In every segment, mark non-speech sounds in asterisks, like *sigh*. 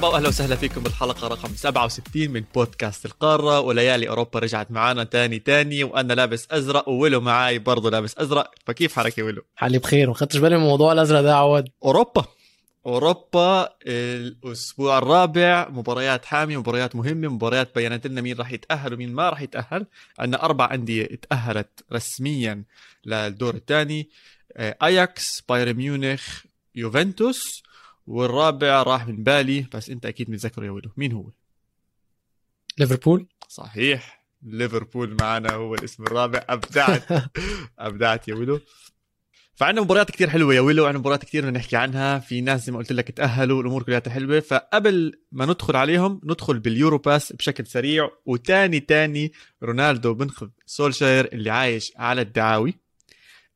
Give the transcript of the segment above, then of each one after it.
مرحبا واهلا وسهلا فيكم بالحلقة رقم 67 من بودكاست القارة وليالي أوروبا رجعت معنا تاني تاني وأنا لابس أزرق وولو معاي برضه لابس أزرق. فكيف حالك يا ولو؟ حالي بخير ما خدتش بالي من الموضوع الأزرق ده عواد. أوروبا. أوروبا الأسبوع الرابع مباريات حامية مباريات مهمة مباريات بينت لنا مين راح يتأهل ومين ما راح يتأهل. عندنا أربع أندية تاهلت رسميا للدور الثاني اياكس بايرن ميونخ يوفنتوس والرابع راح من بالي بس انت أكيد متذكره يا ولو. مين هو؟ ليفربول؟ صحيح. ليفربول معنا هو الاسم الرابع. أبدعت. *laughs* أبدعت يا ولو. فعندنا مباريات كثير حلوة يا ويلو وعندنا مباريات كثير بدنا نحكي عنها. في ناس زي ما قلت لك تأهلوا الأمور كلها حلوة. فقبل ما ندخل عليهم ندخل باليورو باس بشكل سريع. وتاني تاني رونالدو بنخذ سولشاير اللي عايش على الدعاوي.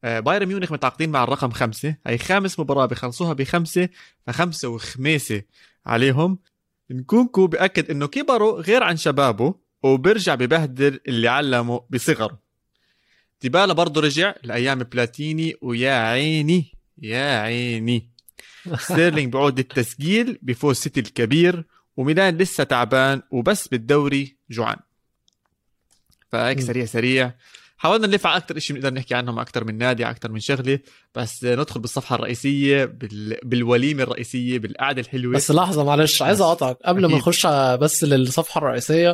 بايرن ميونخ متعاقدين مع الرقم خمسة. هي خامس مباراة بخلصوها بخمسة فخمسة وخميسة عليهم. نكونكو بأكد إنه كبروا غير عن شبابه وبرجع ببهدل اللي علمه بصغره ديبالا برضه رجع لأيام بلاتيني ويا عيني يا عيني. *laughs* ستيرلينج بعود التسجيل بفوز سيتي الكبير وميلان لسه تعبان وبس بالدوري جوعان. فهيك سريع سريع. حاولنا نلف على أكثر شيء بنقدر نحكي عنهم أكثر من نادي أكثر من شغلة. بس ندخل بالصفحة الرئيسية بال... بالوليمة الرئيسية بالقعدة الحلوة. بس لحظة معلش عايز اقاطعك قبل ما. نخش بس للصفحة الرئيسية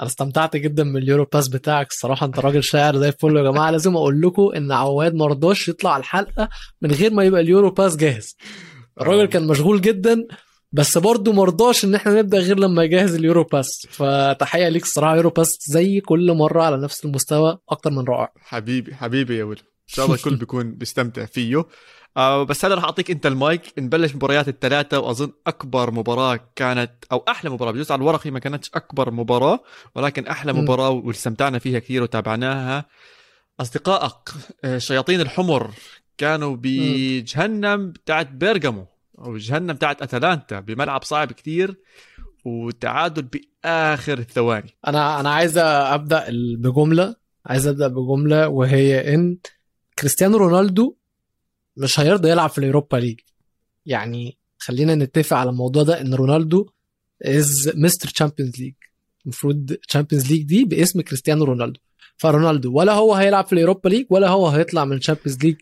أنا استمتعت جدا من اليورو باس بتاعك. الصراحة أنت راجل شاعر زي الفل يا جماعة. لازم أقول لكم إن عواد ما رضاش يطلع الحلقة من غير ما يبقى اليورو باس جاهز. الراجل آه. كان مشغول جدا. بس برضه ما رضاش إن إحنا نبدأ غير لما يجهز اليورو باس. فتحية ليك الصراحة يورو باس زي كل مرة على نفس المستوى أكتر من رائع. حبيبي حبيبي يا ولد إن شاء الله الكل بيكون بيستمتع فيه. آه بس هلا رح أعطيك أنت المايك. نبلش مباريات الثلاثة وأظن أكبر مباراة كانت أو أحلى مباراة بجوز على الورق هي ما كانتش أكبر مباراة ولكن أحلى مم. مباراة واستمتعنا فيها كثير وتابعناها. أصدقائك آه، الشياطين الحمر كانوا بجهنم بتاعت بيرغامو أو جهنم بتاعت أتلانتا بملعب صعب كثير وتعادل بآخر الثواني. أنا أنا عايز أبدأ بجملة. عايز أبدأ بجملة وهي إن كريستيانو رونالدو مش هيرضى يلعب في ال Europa League. يعني خلينا نتفق على الموضوع ده إن رونالدو is Mr. Champions League المفروض Champions League دي باسم كريستيانو رونالدو. فرونالدو ولا هو هيلعب في ال Europa League ولا هو هيطلع من ال Champions League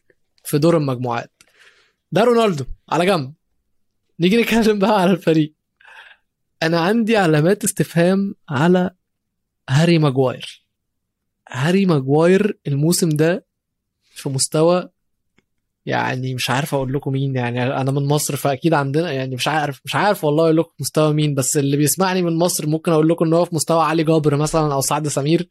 في دور المجموعات. ده رونالدو على جنب. نيجي نتكلم بقى على الفريق. أنا عندي علامات استفهام على هاري ماجواير. هاري ماجواير الموسم ده في مستوى يعني مش عارف أقول لكم مين يعني أنا من مصر فأكيد عندنا يعني مش عارف مش عارف والله أقول لكم مستوى مين بس اللي بيسمعني من مصر ممكن أقول لكم إن هو في مستوى علي جابر مثلا أو سعد سمير.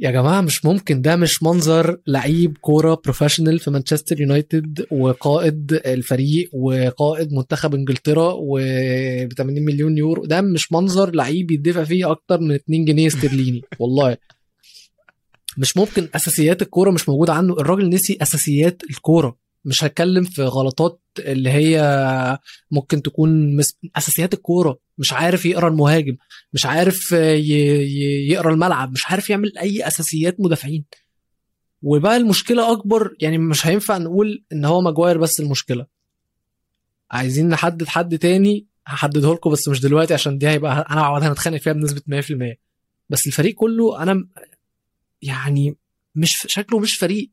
يا جماعة مش ممكن. ده مش منظر لعيب كورة professional في مانشستر يونايتد وقائد الفريق وقائد منتخب إنجلترا وب 80 مليون يورو. ده مش منظر لعيب يدفع فيه أكتر من 2 جنيه استرليني. *laughs* والله. مش ممكن. أساسيات الكورة مش موجودة عنه. الراجل نسي أساسيات الكورة. مش هتكلم في غلطات اللي هي ممكن تكون. أساسيات الكورة مش عارف يقرأ المهاجم مش عارف. يقرأ الملعب مش عارف يعمل أي أساسيات مدافعين وبقى المشكلة أكبر يعني مش هينفع نقول إن هو ماجواير بس المشكلة عايزين نحدد حد تاني هحدده لكم بس مش دلوقتي عشان دي هيبقى أنا وعواد هنتخانق فيها بنسبة 100% بس الفريق كله أنا يعني مش شكله مش فريق.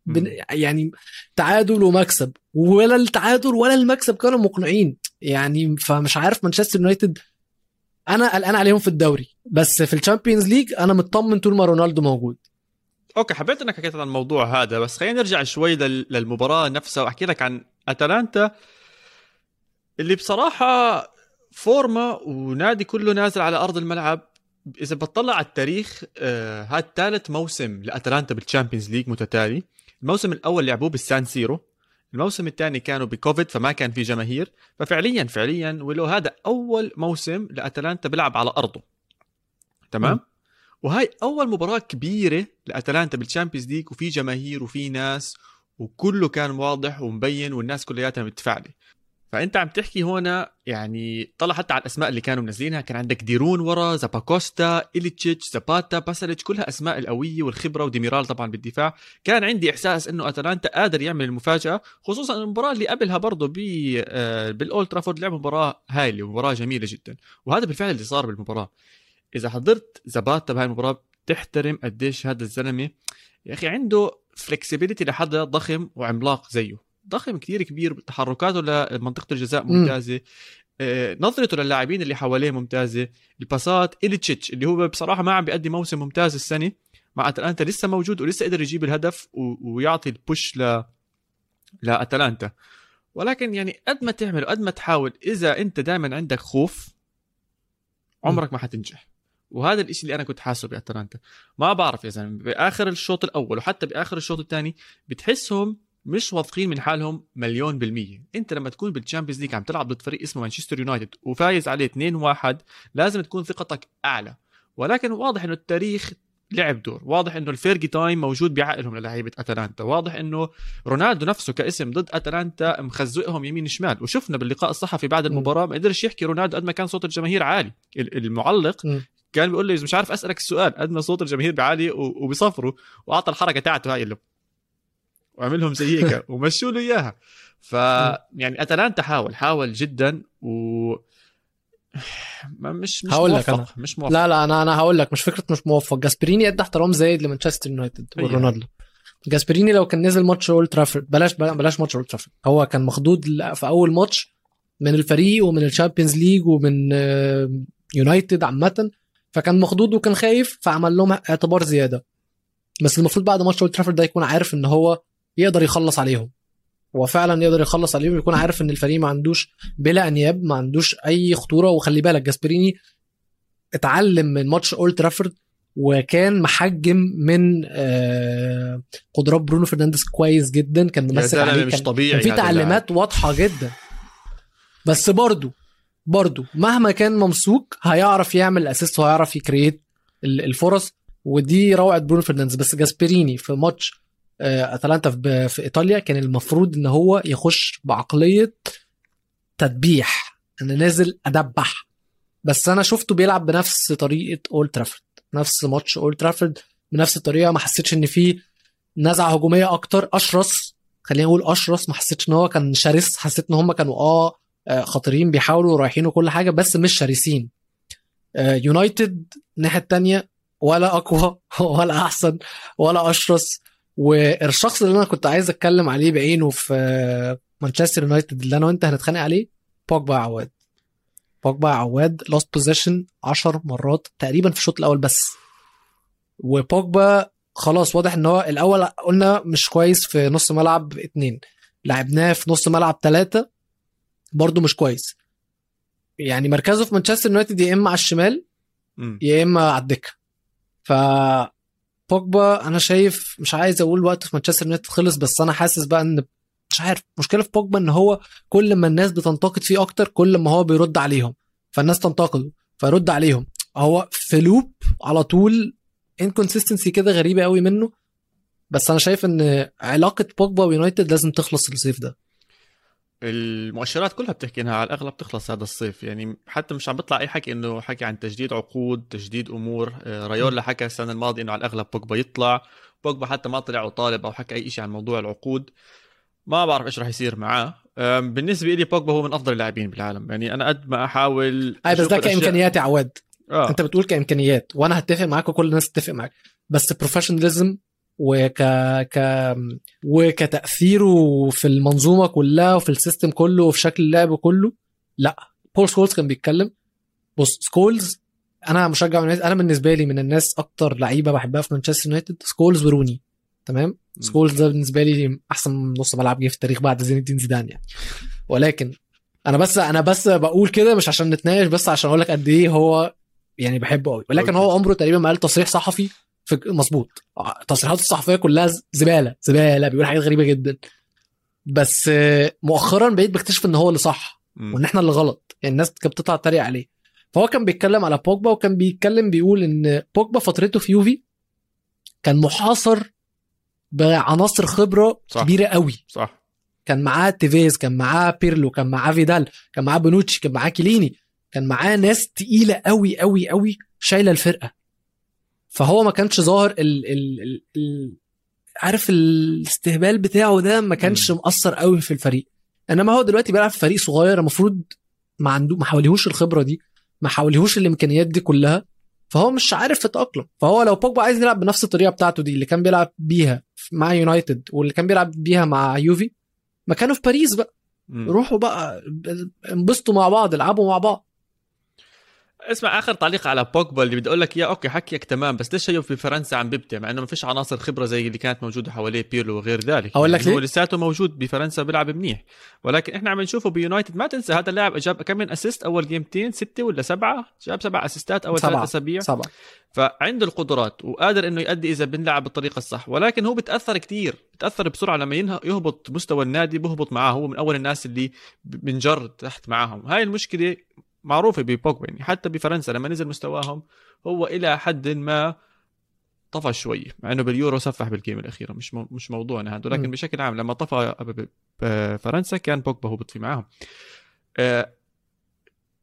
يعني تعادل ومكسب. ولا التعادل ولا المكسب كانوا مقنعين. يعني فمش عارف مانشستر يونايتد. أنا قلقان عليهم في الدوري. بس في ال Champions League أنا مطمن طول ما رونالدو موجود. okay حبيت إنك حكيت عن الموضوع هذا بس خلينا نرجع شوي لل- للمباراة نفسها وأحكي لك عن أتلانتا اللي بصراحة فورما ونادي كله نازل على أرض الملعب. إذا بتطلع على التاريخ آه هذا ثالث موسم لأتلانتا بال Champions League متتالي. الموسم الأول لعبوه بالسان سيرو. الموسم الثاني كانوا بكوفيد فما كان في جماهير. ففعليا فعليا ولو هذا أول موسم لأتلانتا بيلعب على أرضه. تمام؟ م. وهاي أول مباراة كبيرة لأتلانتا بال Champions League وفي جماهير وفي ناس وكله كان واضح ومبين والناس كلياتها متفاعلة. فأنت عم تحكي هنا يعني طلع حتى على الأسماء اللي كانوا منزلينها. كان عندك ديرون ورا زاباكوستا إليتشيتش زاباتا باساليتش كلها أسماء القوية والخبرة وديميرال طبعا بالدفاع. كان عندي إحساس إنه أتلانتا قادر يعمل المفاجأة خصوصا المباراة اللي قبلها برضه ب آه، بالأولد ترافورد لعب مباراة هايلة ومباراة جميلة جدا. وهذا بالفعل اللي صار بالمباراة. إذا حضرت زاباتا بهاي المباراة بتحترم قديش هذا الزلمة. يا أخي عنده flexibility لحدا ضخم وعملاق زيه. ضخم كثير كبير تحركاته لمنطقة الجزاء ممتازة. آه، نظرته للاعبين اللي حواليه ممتازة. الباسات إليتشيتش اللي هو بصراحة ما عم بيقدم موسم ممتاز السنة مع أتلانتا لسه موجود ولسه قدر يجيب الهدف و... ويعطي البوش ل لأتلانتا. ولكن يعني قد ما تعمل وقد ما تحاول إذا أنت دائما عندك خوف عمرك ما حتنجح. وهذا الشيء اللي أنا كنت حاسه بأتلانتا. ما بعرف يا زلمة بآخر الشوط الأول وحتى بآخر الشوط الثاني بتحسهم مش واثقين من حالهم مليون بالمية. انت لما تكون بال Champions League عم تلعب ضد فريق اسمه مانشستر يونايتد وفايز عليه 2-1 لازم تكون ثقتك أعلى. ولكن واضح إنه التاريخ لعب دور. واضح إنه ال Fergie time موجود بعقلهم للاعيبه أتلانتا. واضح إنه رونالدو نفسه كاسم ضد أتلانتا مخزقهم يمين شمال. وشفنا باللقاء الصحفي بعد المباراة ما قدرش يحكي رونالدو قد ما كان صوت الجماهير عالي. المعلق. كان بيقول لي مش عارف أسألك السؤال. قد ما صوت الجماهير بعالي وبيصفروا. وأعطى الحركة تاعته هاي اللي وعملهم زي هيك *laughs* ومشوا له إياها. ف يعني اتلانتا حاول حاول جدا و مش مش هقول موفق لك أنا. مش موفق. لا لا أنا أنا هقول لك مش فكرة مش موفق. جاسبريني ادى احترام زايد لمانشستر يونايتد أيوة. ورونالدو. جاسبريني لو كان نزل ماتش أولد ترافورد بلاش بلاش ماتش أولد ترافورد. هو كان مخضوض في أول ماتش من الفريق ومن ال Champions League ومن يونايتد عامة فكان مخضوض وكان خايف فعمل لهم اعتبار زيادة. بس المفروض بعد ماتش أولد ترافورد ده يكون عارف إن هو يقدر يخلص عليهم. هو فعلا يقدر يخلص عليهم يكون عارف إن الفريق ما عندوش بلا أنياب ما عندوش أي خطورة. وخلي بالك جاسبريني اتعلم من ماتش أولد ترافورد وكان محجم من آه، قدرات برونو فرنانديز كويس جدا. كان ممثل عليه مش طبيعي كان في تعليمات واضحة جدا. بس برضه برضه مهما كان ممسوك هيعرف يعمل assist وهيعرف ي create الفرص. ودي روعة برونو فرنانديز. بس جاسبريني في ماتش أتلانتا في إيطاليا كان المفروض إن هو يخش بعقلية تدبيح أنا نازل ادبح بس أنا شفته بيلعب بنفس طريقة أولد ترافورد نفس ماتش أولد ترافورد بنفس الطريقة. ما حسيتش إن في نزعة هجومية أكتر. أشرس خلينا نقول أشرس ما حسيتش إن هو كان شرس. حسيت إن هم كانوا آه, آه، خطيرين بيحاولوا ورايحين وكل حاجة بس مش شرسين. آه، يونايتد الناحية الثانية ولا أقوى *laughs* ولا أحسن ولا أشرس. والشخص اللي أنا كنت عايز أتكلم عليه بعينه في مانشستر يونايتد اللي أنا وأنت هنتخانق عليه بوجبا عواد. بوجبا عواد lost possession 10 مرات تقريبا في الشوط الأول بس. وبوجبا خلاص واضح إن هو الأول قلنا مش كويس في نص ملعب اتنين. لعبناه في نص ملعب ثلاثة برضه مش كويس. يعني مركزه في مانشستر يونايتد يا إما على الشمال يا إما على الدكة. ف بوجبا أنا شايف مش عايز أقول وقت في مانشستر يونايتد خلص بس أنا حاسس بقى إن مش عارف مشكلة في بوجبا إن هو كل ما الناس بتنتقد فيه أكتر كل ما هو بيرد عليهم فالناس تنتقده فيرد عليهم. هو في loop على طول inconsistency كده غريبة قوي منه بس أنا شايف إن علاقة بوجبا ويونايتد لازم تخلص الصيف ده. المؤشرات كلها بتحكي إنها على الأغلب تخلص هذا الصيف. يعني حتى مش عم بيطلع أي حكي إنه حكي عن تجديد عقود تجديد أمور. آه، رايولا حكى السنة الماضية إنه على الأغلب بوجبا يطلع. بوجبا حتى ما طلع وطالب أو حكى أي شيء عن موضوع العقود. ما بعرف إيش راح يصير معاه. بالنسبة لي بوجبا هو من أفضل اللاعبين بالعالم. يعني أنا قد ما أحاول اي بس ده كامكانيات يا عواد. آه. أنت بتقول كإمكانيات وأنا هتفق معاك وكل الناس تتفق معاك. بس professionalism وك ك وكتأثيره في المنظومة كلها وفي ال system كله وفي شكل اللعب كله. لا بول سكولز كان بيتكلم. بص سكولز أنا مشجع من أنا بالنسبة لي من الناس أكتر لعيبة بحبها في مانشستر يونايتد سكولز وروني تمام؟ سكولز ده بالنسبة لي أحسن نص ملعب جه في التاريخ بعد زين الدين زيدان يعني. ولكن أنا بس أنا بس بقول كده مش عشان نتناقش بس عشان أقول لك قد إيه هو يعني بحبه قوي ولكن هو عمره تقريبا ما قال تصريح صحفي مظبوط. تصريحاته الصحفية كلها زبالة زبالة بيقول حاجات غريبة جدا. بس مؤخرا بقيت بكتشف إن هو اللي صح وإن إحنا اللي غلط. يعني الناس كانت بتطلع تتريق عليه. فهو كان بيتكلم على بوجبا وكان بيتكلم بيقول إن بوجبا فترته في يوفي كان محاصر بعناصر خبرة صح. كبيرة قوي. صح. كان معاه تيفيز كان معاه بيرلو كان معاه فيدال كان معاه بنوتشي كان معاه كيليني كان معاه ناس تقيلة قوي قوي قوي شايلة الفرقة. فهو ما كانش ظاهر ال ال ال ال عارف الاستهبال بتاعه ده ما كانش مأثر قوي في الفريق. انما هو دلوقتي بيلعب في فريق صغير المفروض ما عنده ما حواليهوش الخبرة دي ما حواليهوش الإمكانيات دي كلها فهو مش عارف يتأقلم. فهو لو بوجبا عايز يلعب بنفس الطريقة بتاعته دي اللي كان بيلعب بيها مع يونايتد واللي كان بيلعب بيها مع يوفي ما كانوا في باريس بقى. مم. روحوا بقى انبسطوا مع بعض العبوا مع بعض. اسمع آخر تعليق على بوجبا اللي بدي أقول لك إياه okay حكيك تمام بس ليش هيو في فرنسا عم بيبدع مع إنه ما فيش عناصر خبرة زي اللي كانت موجودة حواليه بيرلو وغير ذلك. أقول لك يعني هو؟ لساته موجود بفرنسا بيلعب منيح. ولكن إحنا عم نشوفه بيونايتد. ما تنسى هذا اللاعب جاب كم من assist أول game تين ستة ولا سبعة؟ جاب سبع assist ات أول. ثلاث أسابيع. سبعة. فعنده القدرات وقادر إنه يؤدي إذا بنلعب بالطريقة الصح. ولكن هو بتأثر كتير بتأثر بسرعة لما يهبط مستوى النادي بهبط معاه. هو من أول الناس اللي بنجر تحت معاهم. هاي المشكلة معروفة ببوجبا يعني حتى بفرنسا لما نزل مستواهم هو إلى حد ما طفى شوي مع إنه باليورو سفح بالجيم الأخيرة مش مو مش موضوعنا هذا ولكن. بشكل عام لما طفى بفرنسا كان بوجبا هو بيطفي معاهم آه،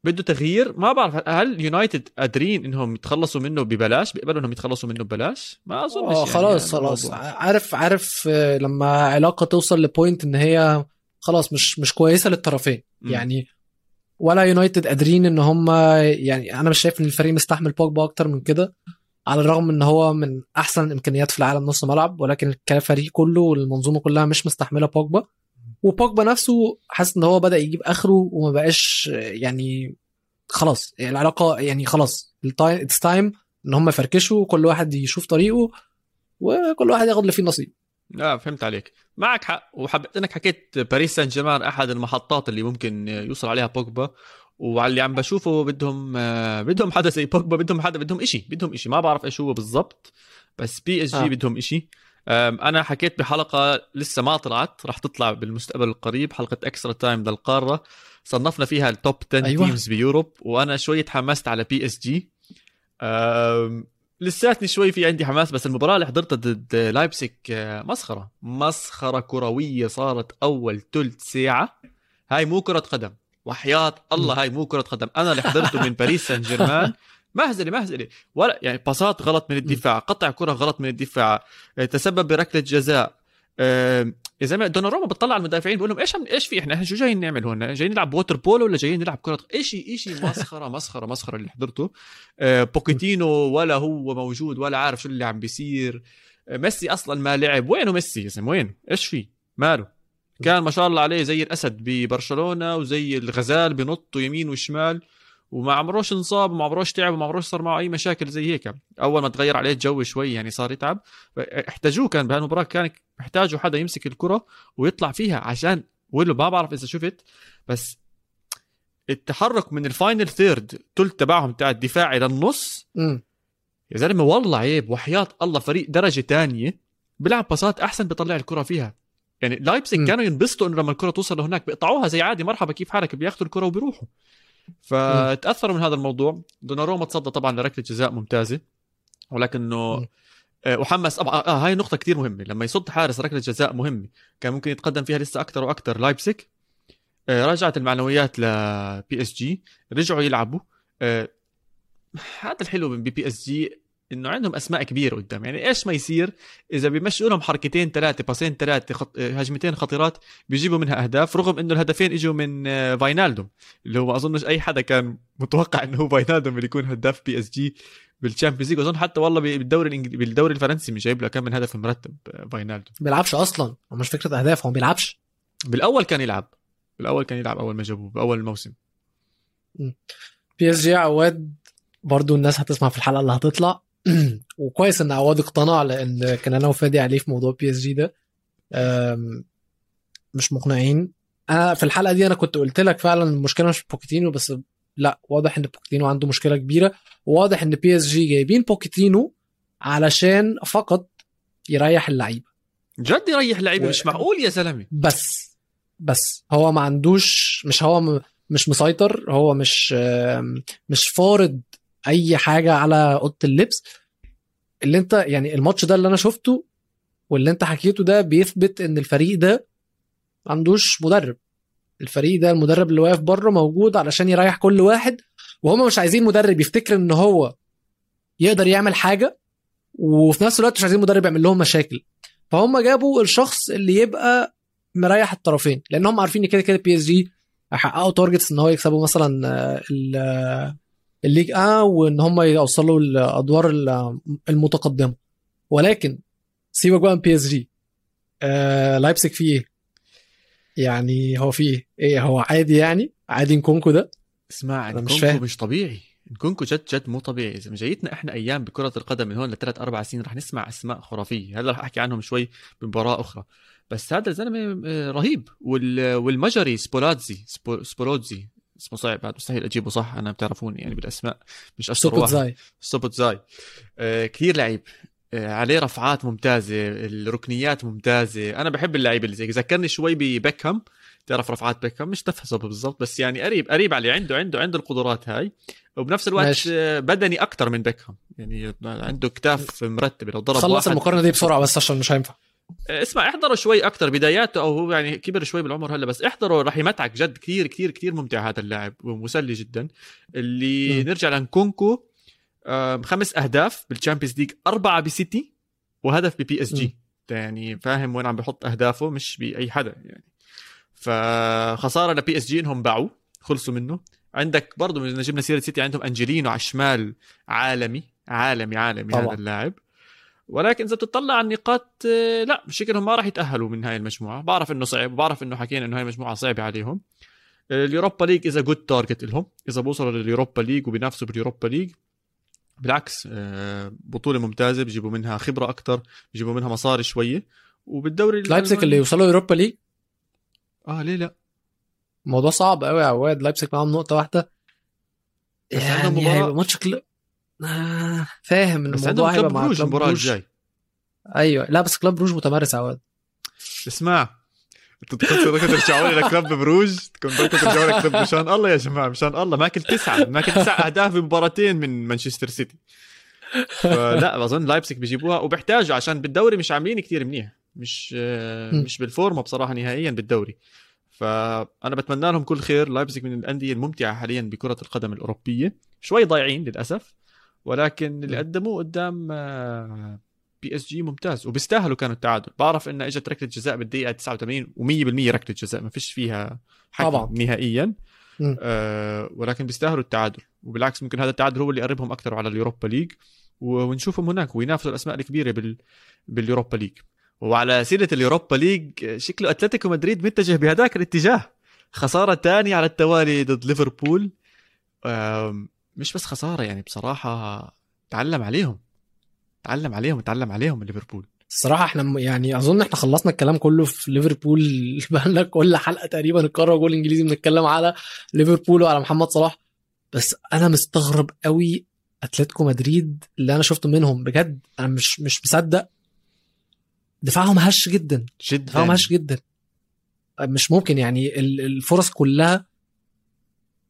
بده تغيير ما بعرف هل يونايتد قادرين إنهم يتخلصوا منه ببلاش بيقبلوا إنهم يتخلصوا منه ببلاش ما أظنش آه يعني خلاص هذا خلاص. عارف عارف آه، لما علاقة توصل لبوينت إن هي خلاص مش مش كويسة للطرفين. يعني ولا يونايتد قادرين إن هم يعني أنا مش شايف إن الفريق مستحمل بوجبا أكتر من كده على الرغم إن هو من أحسن الإمكانيات في العالم نص ملعب ولكن الفريق كله والمنظومة كلها مش مستحملة بوجبا. وبوجبا نفسه حاسس إن هو بدأ يجيب آخره وما بقاش يعني خلاص العلاقة يعني خلاص it's time إن هم يفركشوا كل واحد يشوف طريقه وكل واحد ياخد اللي فيه نصيب لا فهمت عليك. معك حق. وحبيت إنك حكيت باريس سان جيرمان أحد المحطات اللي ممكن يوصل عليها بوجبا. وعلى اللي عم بشوفه بدهم بدهم حدا زي بوجبا بدهم حدا بدهم إشي بدهم إشي. ما بعرف إيش هو بالضبط بس بي إس جي آه. بدهم إشي. أنا حكيت بحلقة لسه ما طلعت راح تطلع بالمستقبل القريب حلقة اكسترا تايم للقارة. صنفنا فيها ال top 10 أيوة. teams ب Europe وأنا شوي تحمست على بي إس جي. لساتني شوي في عندي حماس بس المباراة اللي حضرتها ضد لايبسك آه، مسخرة. مسخرة كروية صارت أول ثلث ساعة. هاي مو كرة قدم. وحياة الله هاي مو كرة قدم. أنا اللي حضرته من باريس سان جيرمان *laughs* مهزلة مهزلة. ولا يعني باصات غلط من الدفاع قطع كرة غلط من الدفاع. آه، تسبب بركلة جزاء. يا زلمة دوناروما بتطلع على المدافعين بقول لهم إيش إيش في؟ إحنا شو جايين نعمل هون؟ جايين نلعب water polo ولا جايين نلعب كرة؟ شيء شيء مسخرة *laughs* مسخرة مسخرة اللي حضرته. آه، بوكيتينو ولا هو موجود ولا عارف شو اللي عم بيصير. آه، ميسي أصلا ما لعب. وينه ميسي يا زلمة؟ وين؟ إيش في؟ ماله؟ كان ما شاء الله عليه زي الأسد ببرشلونة وزي الغزال بنط يمين وشمال. وما عمروش انصاب وما عمروش تعب وما عمروش صار معه أي مشاكل زي هيك. أول ما تغير عليه الجو شوي يعني صار يتعب. احتاجوه كان بهالمباراه كان محتاجوا حدا يمسك الكرة ويطلع فيها عشان ولو ما بعرف إذا شفت بس التحرك من ال final third تلت تبعهم تاع الدفاعي للنص مم. يا زلمة والله عيب وحياة الله فريق درجة تانية بيلعب باصات أحسن بيطلع الكرة فيها. يعني لايبسك. كانوا ينبسطوا إنه لما الكرة توصل لهناك بيقطعوها زي عادي مرحبا كيف حالك؟ بياخذوا الكرة وبيروحوا. فتأثروا من هذا الموضوع. دوناروما تصدى طبعا لركلة جزاء ممتازة ولكنه. آه، وحمس آه, آه هاي نقطة كتير مهمة. لما يصد حارس ركلة جزاء مهمة كان ممكن يتقدم فيها لسه أكثر وأكثر. لايبزيغ آه رجعت المعنويات لبي اس جي رجعوا يلعبوا. آه هذا الحلو من بي اس جي إنه عندهم أسماء كبيرة قدام. يعني إيش ما يصير؟ إذا بيمشوا لهم حركتين ثلاثة پاسين ثلاثة خط... هجمتين خطيرات بيجيبوا منها أهداف رغم إنه الهدفين إجوا من آه، فاينالدوم اللي هو ما أظنش أي حدا كان متوقع إنه هو فاينالدوم اللي يكون هداف بي إس جي بالشامبيونز ليج. واظن حتى والله بالدوري الإنجلي... بالدوري الفرنسي مش جايب له كم من هدف مرتب آه، فاينالدوم بيلعبش أصلا. هو مش فكرة أهداف هو ما بيلعبش. بالأول كان يلعب. بالأول كان يلعب أول ما جابوه بأول الموسم. بي إس جي عواد برضو الناس هتسمع في الحلقة اللي هتطلع. *clears throat* وكويس إن عواد اقتنع لأن كان أنا وفادي عليه في موضوع بي اس جي ده. مش مقنعين. أنا في الحلقة دي أنا كنت قلت لك فعلا المشكلة مش في بوكيتينو بس لا واضح إن بوكيتينو عنده مشكلة كبيرة وواضح إن بي اس جي جايبين بوكيتينو علشان فقط يريح اللعيبة. جد يريح لعيبه و- مش معقول يا زلمة. بس بس هو ما عندوش مش هو م- مش مسيطر هو مش مش فارض أي حاجة على أوضة اللبس اللي أنت يعني الماتش ده اللي أنا شفته واللي أنت حكيته ده بيثبت إن الفريق ده ما عندوش مدرب. الفريق ده المدرب اللي واقف بره موجود علشان يريح كل واحد وهم مش عايزين مدرب يفتكر إن هو يقدر يعمل حاجة وفي نفس الوقت مش عايزين مدرب يعمل لهم مشاكل. فهم جابوا الشخص اللي يبقى مريح الطرفين لأن هم عارفين إن كده كده بي اس جي هيحققوا targets إن هو يكسبوا مثلا الليج آه وإن هم يوصلوا الأدوار ال- المتقدمة ولكن سيبك بقى من بي اس جي آه لايبسك فيه إيه؟ يعني هو فيه إيه؟ إيه هو عادي يعني؟ عادي نكونكو ده؟ اسمع أنا مش نكونكو فاهم. مش طبيعي نكونكو جد جد مو طبيعي إذا جايتنا إحنا أيام بكرة القدم من هون لثلاث أربع سنين رح نسمع أسماء خرافية هلا رح أحكي عنهم شوي بمباراة أخرى بس هذا الزلمة آه، رهيب وال والمجري سبولاتزي سبو سبولوتزي اسمه صعب هذا مستحيل أجيبه صح؟ أنا بتعرفوني يعني بالأسماء مش اشطر واحد. زاي. سوبوت زاي. آه كثير لعيب. آه عليه رفعات ممتازة الركنيات ممتازة. أنا بحب اللعيبة اللي زي ذكرني شوي ببيكهام. تعرف رفعات بيكهام؟ مش تفحصه بالضبط بس يعني قريب قريب عليه عنده عنده عنده القدرات هاي. وبنفس الوقت ماشي. آه، بدني أكثر من بيكهام. يعني عنده كتاف مرتبه لو ضرب خلص واحد المقارنة دي بسرعة بس عشان مش هينفع. اسمع احضروا شوي أكثر بداياته أو هو يعني كبر شوي بالعمر هلا بس احضروا رح يمتعك جد كثير كثير كثير ممتع هذا اللاعب ومسلي جدا اللي م. نرجع لنكونكو خمس أهداف بالشامبيونز ليج أربعة بسيتي وهدف ببي اس. جي يعني فاهم وين عم بحط أهدافه مش بأي حدا يعني فخسارة لبي اس جي إنهم باعوه خلصوا منه عندك برضه من جبنا سيرة سيتي عندهم أنجلينو على الشمال عالمي عالمي عالمي طبعاً. هذا اللاعب ولكن إذا بتطلع على النقاط آه، لا شكلهم ما راح يتأهلوا من هاي المجموعة. بعرف إنه صعب وبعرف إنه حكينا إنه هاي المجموعة صعبة عليهم. آه، اليوروبا ليج is a good target لهم. إذا بوصلوا لليوروبا ليج وبينافسوا باليوروبا ليج بالعكس آه، بطولة ممتازة بيجيبوا منها خبرة أكثر بيجيبوا منها مصاري شوية. وبالدوري لايبسك اللي يوصلوا اوروبا ليج؟ آه ليه لا؟ الموضوع صعب قوي يا عواد. لايبسك معاهم نقطة واحدة. يعني ماتش كل... آه فاهم إن بس الموضوع عندهم بروج المباراة بروج. الجاي. أيوه. لا بس كلوب بروج متمرس يا عواد اسمع أنتوا بدكم ترجعوا لي لكلوب بروج؟ بدكم ترجعوا لي كلوب مشان الله يا جماعة مشان الله. ماكل تسعة ماكل تسع أهداف بمباراتين من مانشستر سيتي. فلا بظن لايبسك بيجيبوها وبيحتاجوا عشان بالدوري مش عاملين كتير منيح. مش. مش بالفورمة بصراحة نهائيا بالدوري. فانا بتمنى لهم كل خير. لايبسك من الأندية الممتعة حاليا بكرة القدم الأوروبية. شوي ضايعين للأسف. ولكن اللي. قدموه قدام بي اس جي ممتاز وبيستاهلوا كانوا التعادل. بعرف ان إجت ركلة جزاء بالدقيقة 89 و100% ركلة جزاء ما فيش فيها طبعاً. نهائيا. آه ولكن بيستاهلوا التعادل. وبالعكس ممكن هذا التعادل هو اللي يقربهم أكثر على اليوروبا ليج. ونشوفهم هناك وينافسوا الأسماء الكبيرة بال باليوروبا ليج. وعلى سيرة اليوروبا ليج شكله أتلتيكو مدريد متجه بهذاك الاتجاه. خسارة ثانية على التوالي ضد ليفربول. مش بس خسارة يعني بصراحة تعلم عليهم. تعلم عليهم تعلم عليهم ليفربول. الصراحة إحنا يعني أظن إحنا خلصنا الكلام كله في ليفربول. *laughs* بقالنا كل حلقة تقريبا القاره جول إنجليزي بنتكلم على ليفربول وعلى محمد صلاح. بس أنا مستغرب قوي أتلتيكو مدريد اللي أنا شفته منهم. بجد أنا مش مش مصدق. دفاعهم هش جدا. دفاعهم جدا هش جدا. مش ممكن يعني ال- الفرص كلها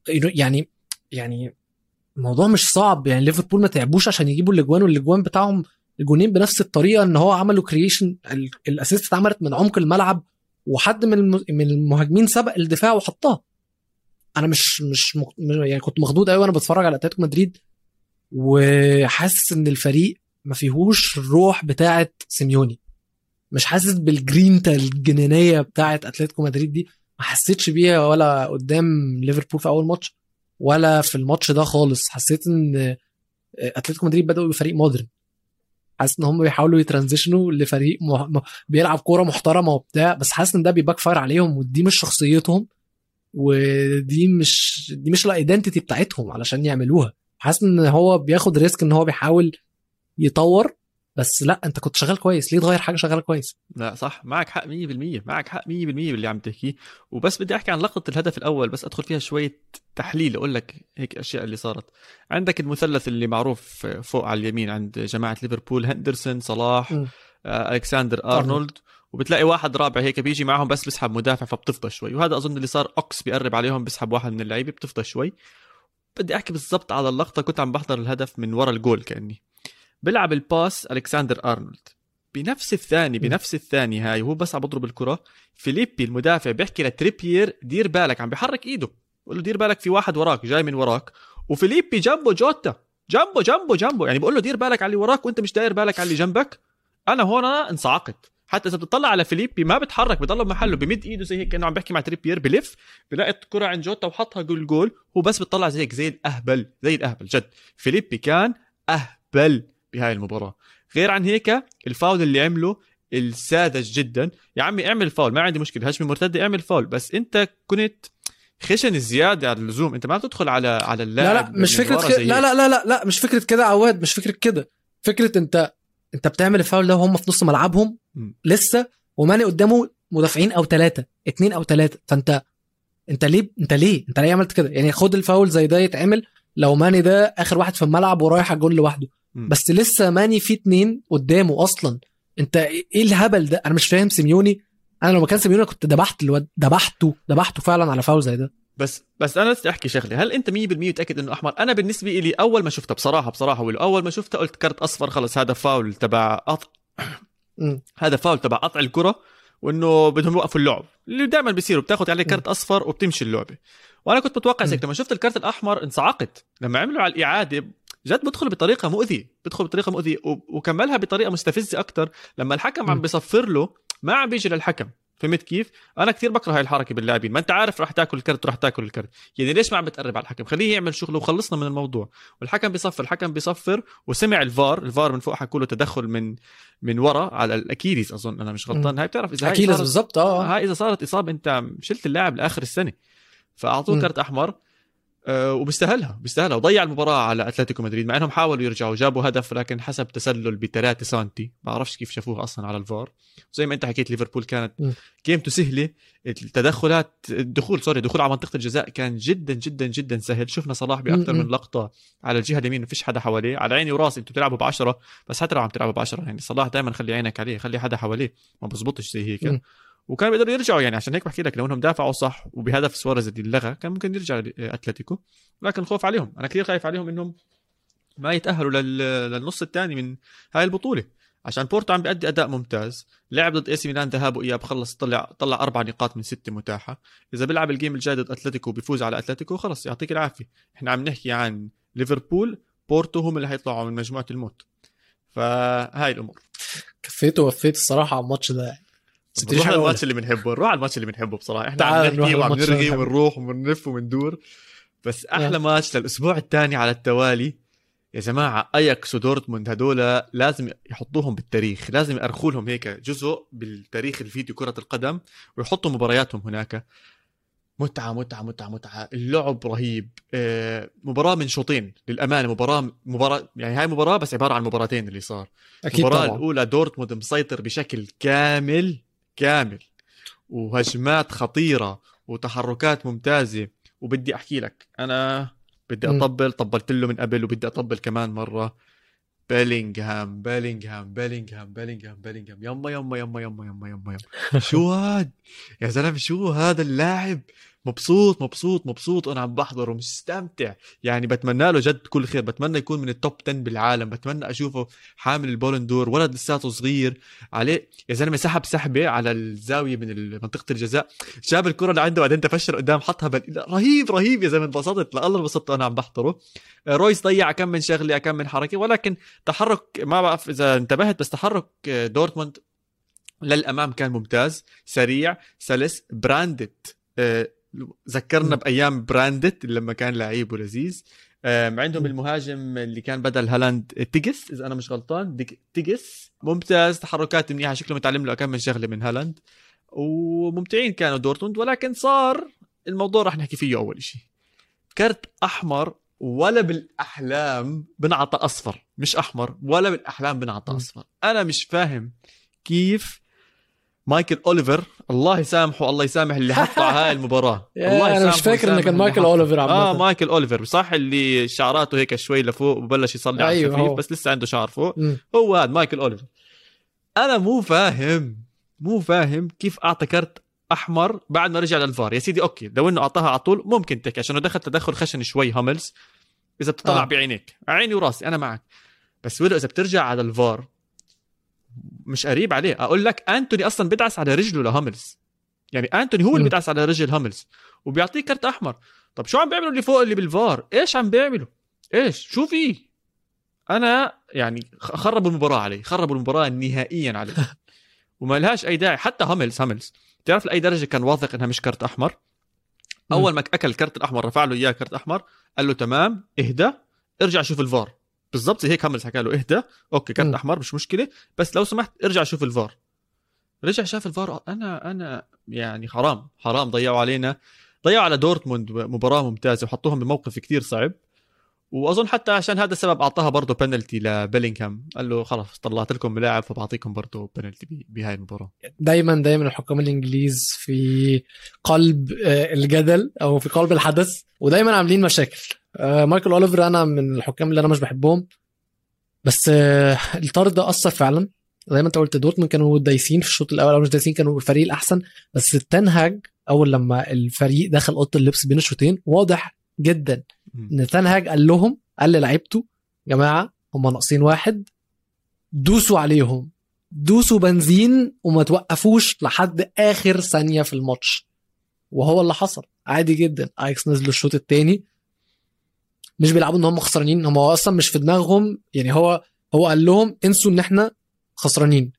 يعني يعني الموضوع مش صعب يعني ليفربول ما تعبوش عشان يجيبوا الأجوان والأجوان بتاعهم الجونين بنفس الطريقة إن هو عملوا creation ال assist اتعملت من عمق الملعب وحد من من المهاجمين سبق الدفاع وحطها. أنا مش مش يعني كنت مخضوض قوي وأنا بتفرج على أتلتيكو مدريد وحاسس إن الفريق ما فيهوش الروح بتاعه سيميوني. مش حاسس بالجرينتا الجنانيه بتاعه أتلتيكو مدريد دي ما حسيتش بيها ولا قدام ليفربول في أول ماتش. ولا في الماتش ده خالص. حسيت إن أتلتيكو مدريد بدأوا بفريق modern. حاسس إن هم بيحاولوا ي transition وا لفريق مه... م- بيلعب كورة محترمة وبتاع بس حاسس إن ده بي backfire عليهم ودي مش شخصيتهم ودي مش دي مش ال identity بتاعتهم علشان يعملوها. حاسس إن هو بياخد risk إن هو بيحاول يطور بس لا انت كنت شغال كويس. ليه تغير حاجة شغالة كويس؟ لا صح. معك حق 100% معك حق 100% باللي عم تحكيه. وبس بدي أحكي عن لقطة الهدف الأول. بس أدخل فيها شوية تحليل. أقول لك هيك أشياء اللي صارت. عندك المثلث اللي معروف فوق على اليمين عند جماعة ليفربول هندرسون صلاح م. آه، ألكساندر أرنولد. وبتلاقي واحد رابع هيك بيجي معهم بس بيسحب مدافع فبتفضى شوي. وهذا أظن اللي صار أوكس بيقرب عليهم بيسحب واحد من اللعيبة بتفضى شوي. بدي أحكي بالضبط على اللقطة. كنت عم بحضر الهدف من ورا الجول كأني. بيلعب ال pass ألكساندر أرنولد. بنفس الثاني بنفس الثاني هاي وهو بس عم بضرب الكرة. فيليبي المدافع بيحكي لتريبير دير بالك عم بحرك إيده. بقول له دير بالك في واحد وراك جاي من وراك. وفيليبي جنبه جوتا. جنبه جنبه جنبه. يعني بقول له دير بالك على اللي وراك وأنت مش داير بالك على اللي جنبك. أنا هون انصعقت. حتى إذا بتطلع على فيليبي ما بتحرك بضل بمحله بمد إيده زي هيك كأنه عم بحكي مع تريبير بلف بلاقي الكرة عند جوتا وحطها جول جول. هو بس بتطلع زي هيك زي الأهبل زي الأهبل جد. فيليبي كان أهبل. بهاي المباراة. غير عن هيك الفاول اللي عمله الساذج جدا. يا عمي اعمل فاول ما عندي مشكلة. هجمة مرتدة اعمل فاول. بس انت كنت خشن زيادة على اللزوم. انت ما تدخل على على اللاعب لا لا مش فكرة كده لا لا لا لا لا مش فكرة كده عواد مش فكرة كده. فكرة انت انت بتعمل الفاول ده وهم في نص ملعبهم م. لسه وماني قدامه مدافعين أو ثلاثة اتنين أو ثلاثة فانت انت ليه انت ليه انت ليه عملت كده؟ يعني خد الفاول زي ده يتعمل لو ماني ده آخر واحد في الملعب ورايح الجول لوحده. بس لسه ماني في اتنين قدامه أصلا. أنت إيه الهبل ده؟ أنا مش فاهم سيميوني. أنا لو مكان سيميوني كنت ذبحت الواد ذبحته ذبحته فعلا على فاول زي ده. بس بس أنا بدي أحكي شغله هل أنت 100% متأكد إنه أحمر؟ أنا بالنسبة لي أول ما شفتها بصراحة بصراحة ولو أول ما شفتها قلت كرت أصفر خلص هذا فاول تبع قطع مم. هذا فاول تبع قطع الكرة وإنه بدهم يوقفوا اللعب. اللي دائما بيصيروا بتاخذ عليه كرت أصفر وبتمشي اللعبة. وأنا كنت متوقع زي مم. لما شفت الكرت الأحمر انصعقت. لما عملوا على الإعادة جد بدخل بطريقة مؤذية بدخل بطريقة مؤذية وكملها بطريقة مستفزة أكثر لما الحكم عم. بيصفر له ما عم بيجي للحكم. فهمت كيف؟ أنا كثير بكره هاي الحركة باللاعبين. ما أنت عارف راح تاكل الكرت راح تاكل الكرت. يعني ليش ما عم بتقرب على الحكم؟ خليه يعمل شغله وخلصنا من الموضوع. والحكم بيصفر الحكم بيصفر وسمع الفار. الفار من فوق حكوا له تدخل من من ورا على ال Achilles أظن أنا مش غلطان. هاي بتعرف إذا هاي أكيد صارت- بالظبط آه. هاي إذا صارت إصابة أنت شلت اللاعب لآخر السنة. فأعطوه. كرت أحمر آه، وبيستاهلها بيستاهلها. وضيع المباراة على أتلتيكو مدريد مع إنهم حاولوا يرجعوا جابوا هدف لكن حسب تسلل بثلاثة سنتي ما بعرفش كيف شافوها أصلا على الفار. زي ما أنت حكيت ليفربول كانت. game ته سهلة التدخلات الدخول sorry الدخول على منطقة الجزاء كان جدا جدا جدا سهل. شفنا صلاح بأكثر. من لقطة على الجهة اليمين ما فيش حدا حواليه. على عيني وراسي أنتوا بتلعبوا بعشرة بس حتى لو عم تلعبوا بعشرة يعني صلاح دائما خلي عينك عليه خلي حدا حواليه. ما بزبطش زي هيك. وكان بيقدروا يرجعوا يعني عشان هيك بحكي لك لو إنهم دافعوا صح وبهدف سواريز اللي لغى كان ممكن يرجع أتلتيكو. لكن الخوف عليهم. أنا كثير خايف عليهم إنهم ما يتأهلوا لل... للنص الثاني من هاي البطولة. عشان بورتو عم بيأدي أداء ممتاز. لعب ضد AC Milan ذهاب وإياب خلص طلع طلع أربع نقاط من ستة متاحة. إذا بيلعب ال game الجاي ضد أتلتيكو بيفوز على أتلتيكو خلص يعطيك العافية. إحنا عم نحكي عن ليفربول بورتو هم اللي حيطلعوا من مجموعة الموت. فهاي الأمور. كفيت ووفيت الصراحة على الماتش ده. نروح على. الماتش اللي بنحبه نروح على الماتش اللي بنحبه بصراحة. إحنا عم نحكي وعم نرغي. ونروح ونلف وندور بس أحلى يلا. ماتش للأسبوع الثاني على التوالي يا جماعة أياكس ودورتموند هدول لازم يحطوهم بالتاريخ لازم يأرخوا لهم هيك جزء بالتاريخ الفيديو كرة القدم ويحطوا مبارياتهم هناك. متعة متعة متعة متعة. اللعب رهيب. آه، مباراة من شوطين للأمانة. مباراة مباراة يعني هاي مباراة بس عبارة عن مباراتين اللي صار. أكيد المباراة طبعا. الأولى دورتموند مسيطر بشكل كامل. كامل وهجمات خطيرة وتحركات ممتازة. وبدي أحكي لك أنا بدي مم. أطبل طبلت له من قبل وبدي أطبل كمان مرة. بيلينغهام بيلينغهام بيلينغهام بيلينغهام بيلينغهام. يما يما يما يما يما يما يما. *laughs* شو هاد؟ يا زلمة شو هذا اللاعب؟ مبسوط مبسوط مبسوط وأنا عم بحضره مستمتع يعني بتمنى له جد كل خير بتمنى يكون من ال top 10 بالعالم. بتمنى أشوفه حامل ال Ballon d'Or ولد لساته صغير. عليه يا زلمة سحب سحبة على الزاوية من منطقة الجزاء. جاب الكرة اللي عنده بعدين تفشر قدام حطها بل... رهيب رهيب يا زلمة انبسطت. الله انبسطت وأنا عم بحضره. آه، رويس ضيع كم من شغلة كم من حركة. ولكن تحرك ما بعرف إذا انتبهت بس تحرك آه، دورتموند للأمام كان ممتاز سريع سلس براندت. آه، ذكرنا. بأيام براندت لما كان لعيب ولذيذ عندهم. المهاجم اللي كان بدل هالاند تيجس إذا أنا مش غلطان تيجس ممتاز تحركات منيحة شكله متعلم له كم من شغلة من هالاند وممتعين كانوا دورتموند ولكن صار الموضوع راح نحكي فيه أول شيء كرت أحمر ولا بالأحلام بنعطى أصفر مش أحمر ولا بالأحلام بنعطى. أصفر أنا مش فاهم كيف مايكل أوليفر الله يسامحه الله يسامح اللي حطه على هاي المباراة *laughs* الله أنا مش يسامحه فاكر ويسامح كان مايكل حطه. أوليفر عامة. آه مايكل أوليفر صح اللي شعراته هيك شوي لفوق وبلش يصلي على أيوه الخفيف هو. بس لسه عنده شعر فوق مم. هو هذا مايكل أوليفر أنا مو فاهم مو فاهم كيف أعطى كرت أحمر بعد ما رجع للفار يا سيدي okay لو إنه أعطاها على طول ممكن تحكي عشان دخل تدخل خشن شوي هاملز إذا بتطلع. آه. بعينيك عيني وراسي أنا معك بس ولو إذا بترجع على الفار مش قريب عليه. أقول لك أنتوني أصلا بدعس على رجله لهاملز. يعني أنتوني هو اللي. بدعس على رجل هاملز وبيعطيه كرت أحمر. طب شو عم بيعملوا اللي فوق اللي بالفار؟ إيش عم بيعملوا؟ إيش؟ شو في؟ أنا يعني خربوا المباراة علي. خربوا المباراة نهائيا علي. *laughs* وما لهاش أي داعي. حتى هاملز هاملز. تعرف لأي درجة كان واثق إنها مش كرت أحمر؟ أول ما أكل الكرت الأحمر رفع له إياه كرت أحمر قال له تمام اهدى ارجع شوف الفار. بالضبط زي هيك هاملز حكى له. اهدى. okay مم. أحمر مش مشكلة. بس لو سمحت ارجع شوف الفار. رجع شاف الفار أنا أنا يعني حرام حرام. ضيعوا علينا. ضيعوا على دورتموند مباراة ممتازة وحطوهم بموقف كتير صعب. وأظن حتى عشان هذا السبب أعطاها برضه بنالتي لبيلينغهام. قال له خلاص طلعت لكم لاعب فبعطيكم برضه بنالتي بهاي المباراة. دايما دايما الحكام الإنجليز في قلب آه، الجدل أو في قلب الحدث ودايما عاملين مشاكل. آه، مايكل أوليفر أنا من الحكام اللي أنا مش بحبهم. بس آه، الطرد ده أثر فعلا. زي ما أنت قلت دورتموند كانوا دايسين في الشوط الأول أو مش دايسين كانوا الفريق الأحسن. بس التنهاج أول لما الفريق دخل أوضة اللبس بين الشوطين واضح جدا إن تنهاج قال لهم قال للعيبته يا جماعة هم ناقصين واحد دوسوا عليهم. دوسوا بنزين وما توقفوش لحد آخر ثانية في الماتش. وهو اللي حصل. عادي جدا. اياكس نزلوا الشوط الثاني مش بيلعبوا إن هم خسرانين. هم أصلا مش في دماغهم. يعني هو هو قال لهم انسوا إن إحنا خسرانين.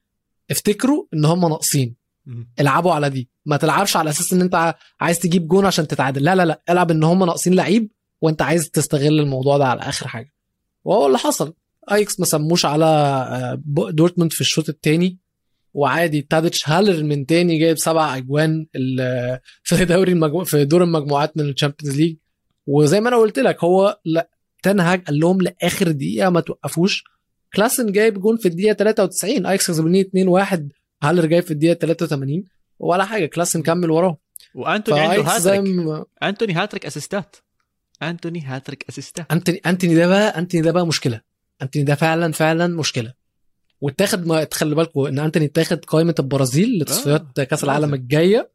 افتكروا إن هم ناقصين. العبوا على دي. ما تلعبش على أساس إن أنت عايز تجيب جون عشان تتعادل. لا لا لا. العب إن هم ناقصين لعيب وأنت عايز تستغل الموضوع ده على آخر حاجة. وهو اللي حصل. أياكس ما سموش على آه، دورتموند في الشوط الثاني وعادي تاديتش هالر من تاني جايب سبع أجوان في دوري المجمو... في دور المجموعات من ال Champions League. وزي ما أنا قلت لك هو لا تنهاج قال لهم لآخر دقيقة ما توقفوش. كلاسن جايب جون في الدقيقة 93 أياكس كسبانين 2-1 هالر جايب في الدقيقة 83 ولا حاجة كلاسن كمل وراه. وأنتوني عنده هاتريك ما أنتوني هاتريك اسيستات أنتوني هاتريك اسيستات انتوني أنتوني ده بقى أنتوني ده بقى مشكلة. أنتوني ده فعلا فعلا مشكلة. واتاخد ما تخلي بالكم إن أنتوني اتاخد قائمة البرازيل لتصفيات آه، كأس العالم. الجاية.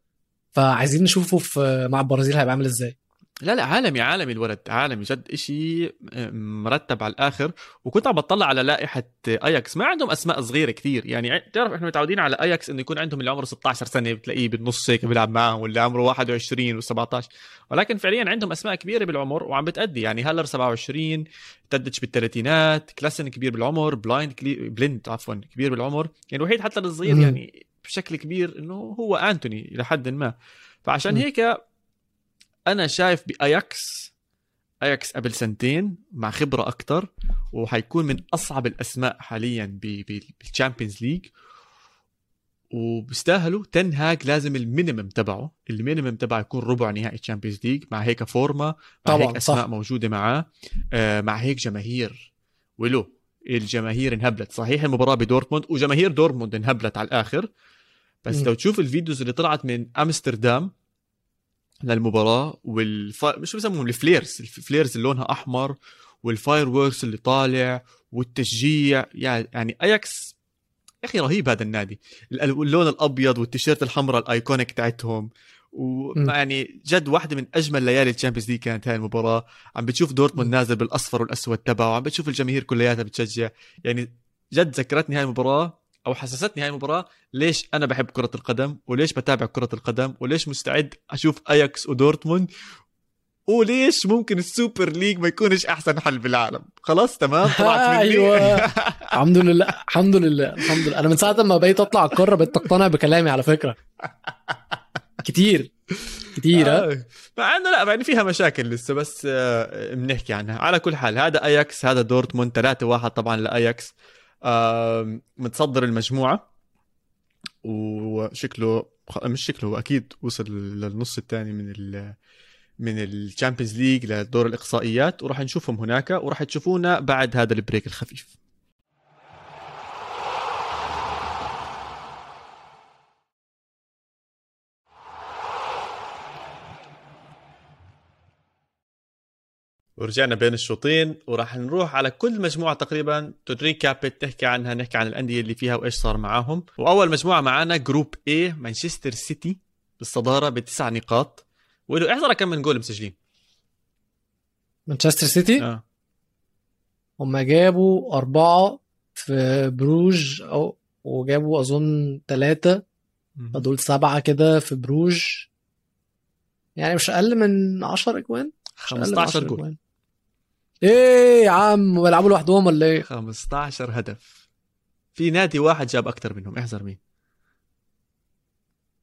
فعايزين نشوفه في مع البرازيل هيبقى عامل إزاي. لا لا عالمي عالمي الولد عالمي. جد إشي مرتب على الآخر. وكنت عم بطلع على لائحة اياكس ما عندهم أسماء صغيرة كثير. يعني تعرف إحنا متعودين على اياكس إنه يكون عندهم اللي عمره 16 سنة بتلاقيه بالنص هيك بيلعب معهم واللي عمره 21 و17 ولكن فعليا عندهم أسماء كبيرة بالعمر وعم بتأدي. يعني هالر 27 تاديتش بالثلاثينات كلاسن كبير بالعمر بلايند كلي... بليند عفوا كبير بالعمر. يعني الوحيد حتى الصغير. يعني بشكل كبير إنه هو أنتوني لحد ما. فعشان. هيك أنا شايف باياكس اياكس قبل سنتين مع خبرة أكثر وحيكون من أصعب الأسماء حاليا بال Champions League وبيستاهلوا. تنهاج لازم ال minimum تبعه ال minimum تبعه يكون ربع نهائي ال Champions League مع هيك فورما مع طبعاً، هيك أسماء صح. موجودة معاه. آه مع هيك جماهير. ولو الجماهير انهبلت. صحيح المباراة بدورتموند وجماهير دورتموند انهبلت على الآخر. بس مم. لو تشوف ال videos اللي طلعت من أمستردام للمباراة والف... مش بسموهم؟ ال flares. ال flares اللي لونها أحمر وال fireworks اللي طالع والتشجيع. يعني اياكس يا أخي رهيب هذا النادي. ال- اللون الأبيض والتيشيرت الحمراء ال iconic تاعتهم. ويعني جد واحدة من أجمل ليالي ال Champions League كانت هاي المباراة. عم بتشوف دورتموند. نازل بالأصفر والأسود تبعه. عم بتشوف الجماهير كلياتها بتشجع. يعني جد ذكرتني هاي المباراة. أو حسستني هاي المباراة ليش أنا بحب كرة القدم؟ وليش بتابع كرة القدم؟ وليش مستعد أشوف أياكس ودورتموند؟ وليش ممكن ال Super League ما يكونش أحسن حل بالعالم؟ خلاص تمام *laughs* طلعت مني. أيوة. *laughs* الحمد لله الحمد لله الحمد لله. أنا من ساعة ما بقيت أطلع القاره بقيت تقتنع بكلامي على فكرة. كتير كتير آه. مع إنه لا يعني فيها مشاكل لسه بس آه، بنحكي عنها. على كل حال هذا أياكس هذا دورتموند 3 1 طبعا لأياكس. آه، متصدر المجموعة. وشكله مش شكله هو أكيد وصل للنص الثاني من ال من ال Champions League لدور الإقصائيات وراح نشوفهم هناك وراح تشوفونا بعد هذا ال break الخفيف. ورجعنا بين الشوطين وراح نروح على كل مجموعة تقريبا. recap تحكي عنها نحكي عن الأندية اللي فيها وإيش صار معاهم. وأول مجموعة معانا group A مانشستر سيتي بالصدارة بتسع نقاط. وله احذر كم من جول مسجلين. مانشستر سيتي؟ آه. هم جابوا أربعة في بروج أو وجابوا أظن ثلاثة فدول سبعة كده في بروج. يعني مش أقل من 10 أجوان؟ مش أقل من 15 10 جول. أجوان. إيه يا عم بيلعبوا لوحدهم ولا إيه؟ 15 هدف. في نادي واحد جاب أكثر منهم احذر مين.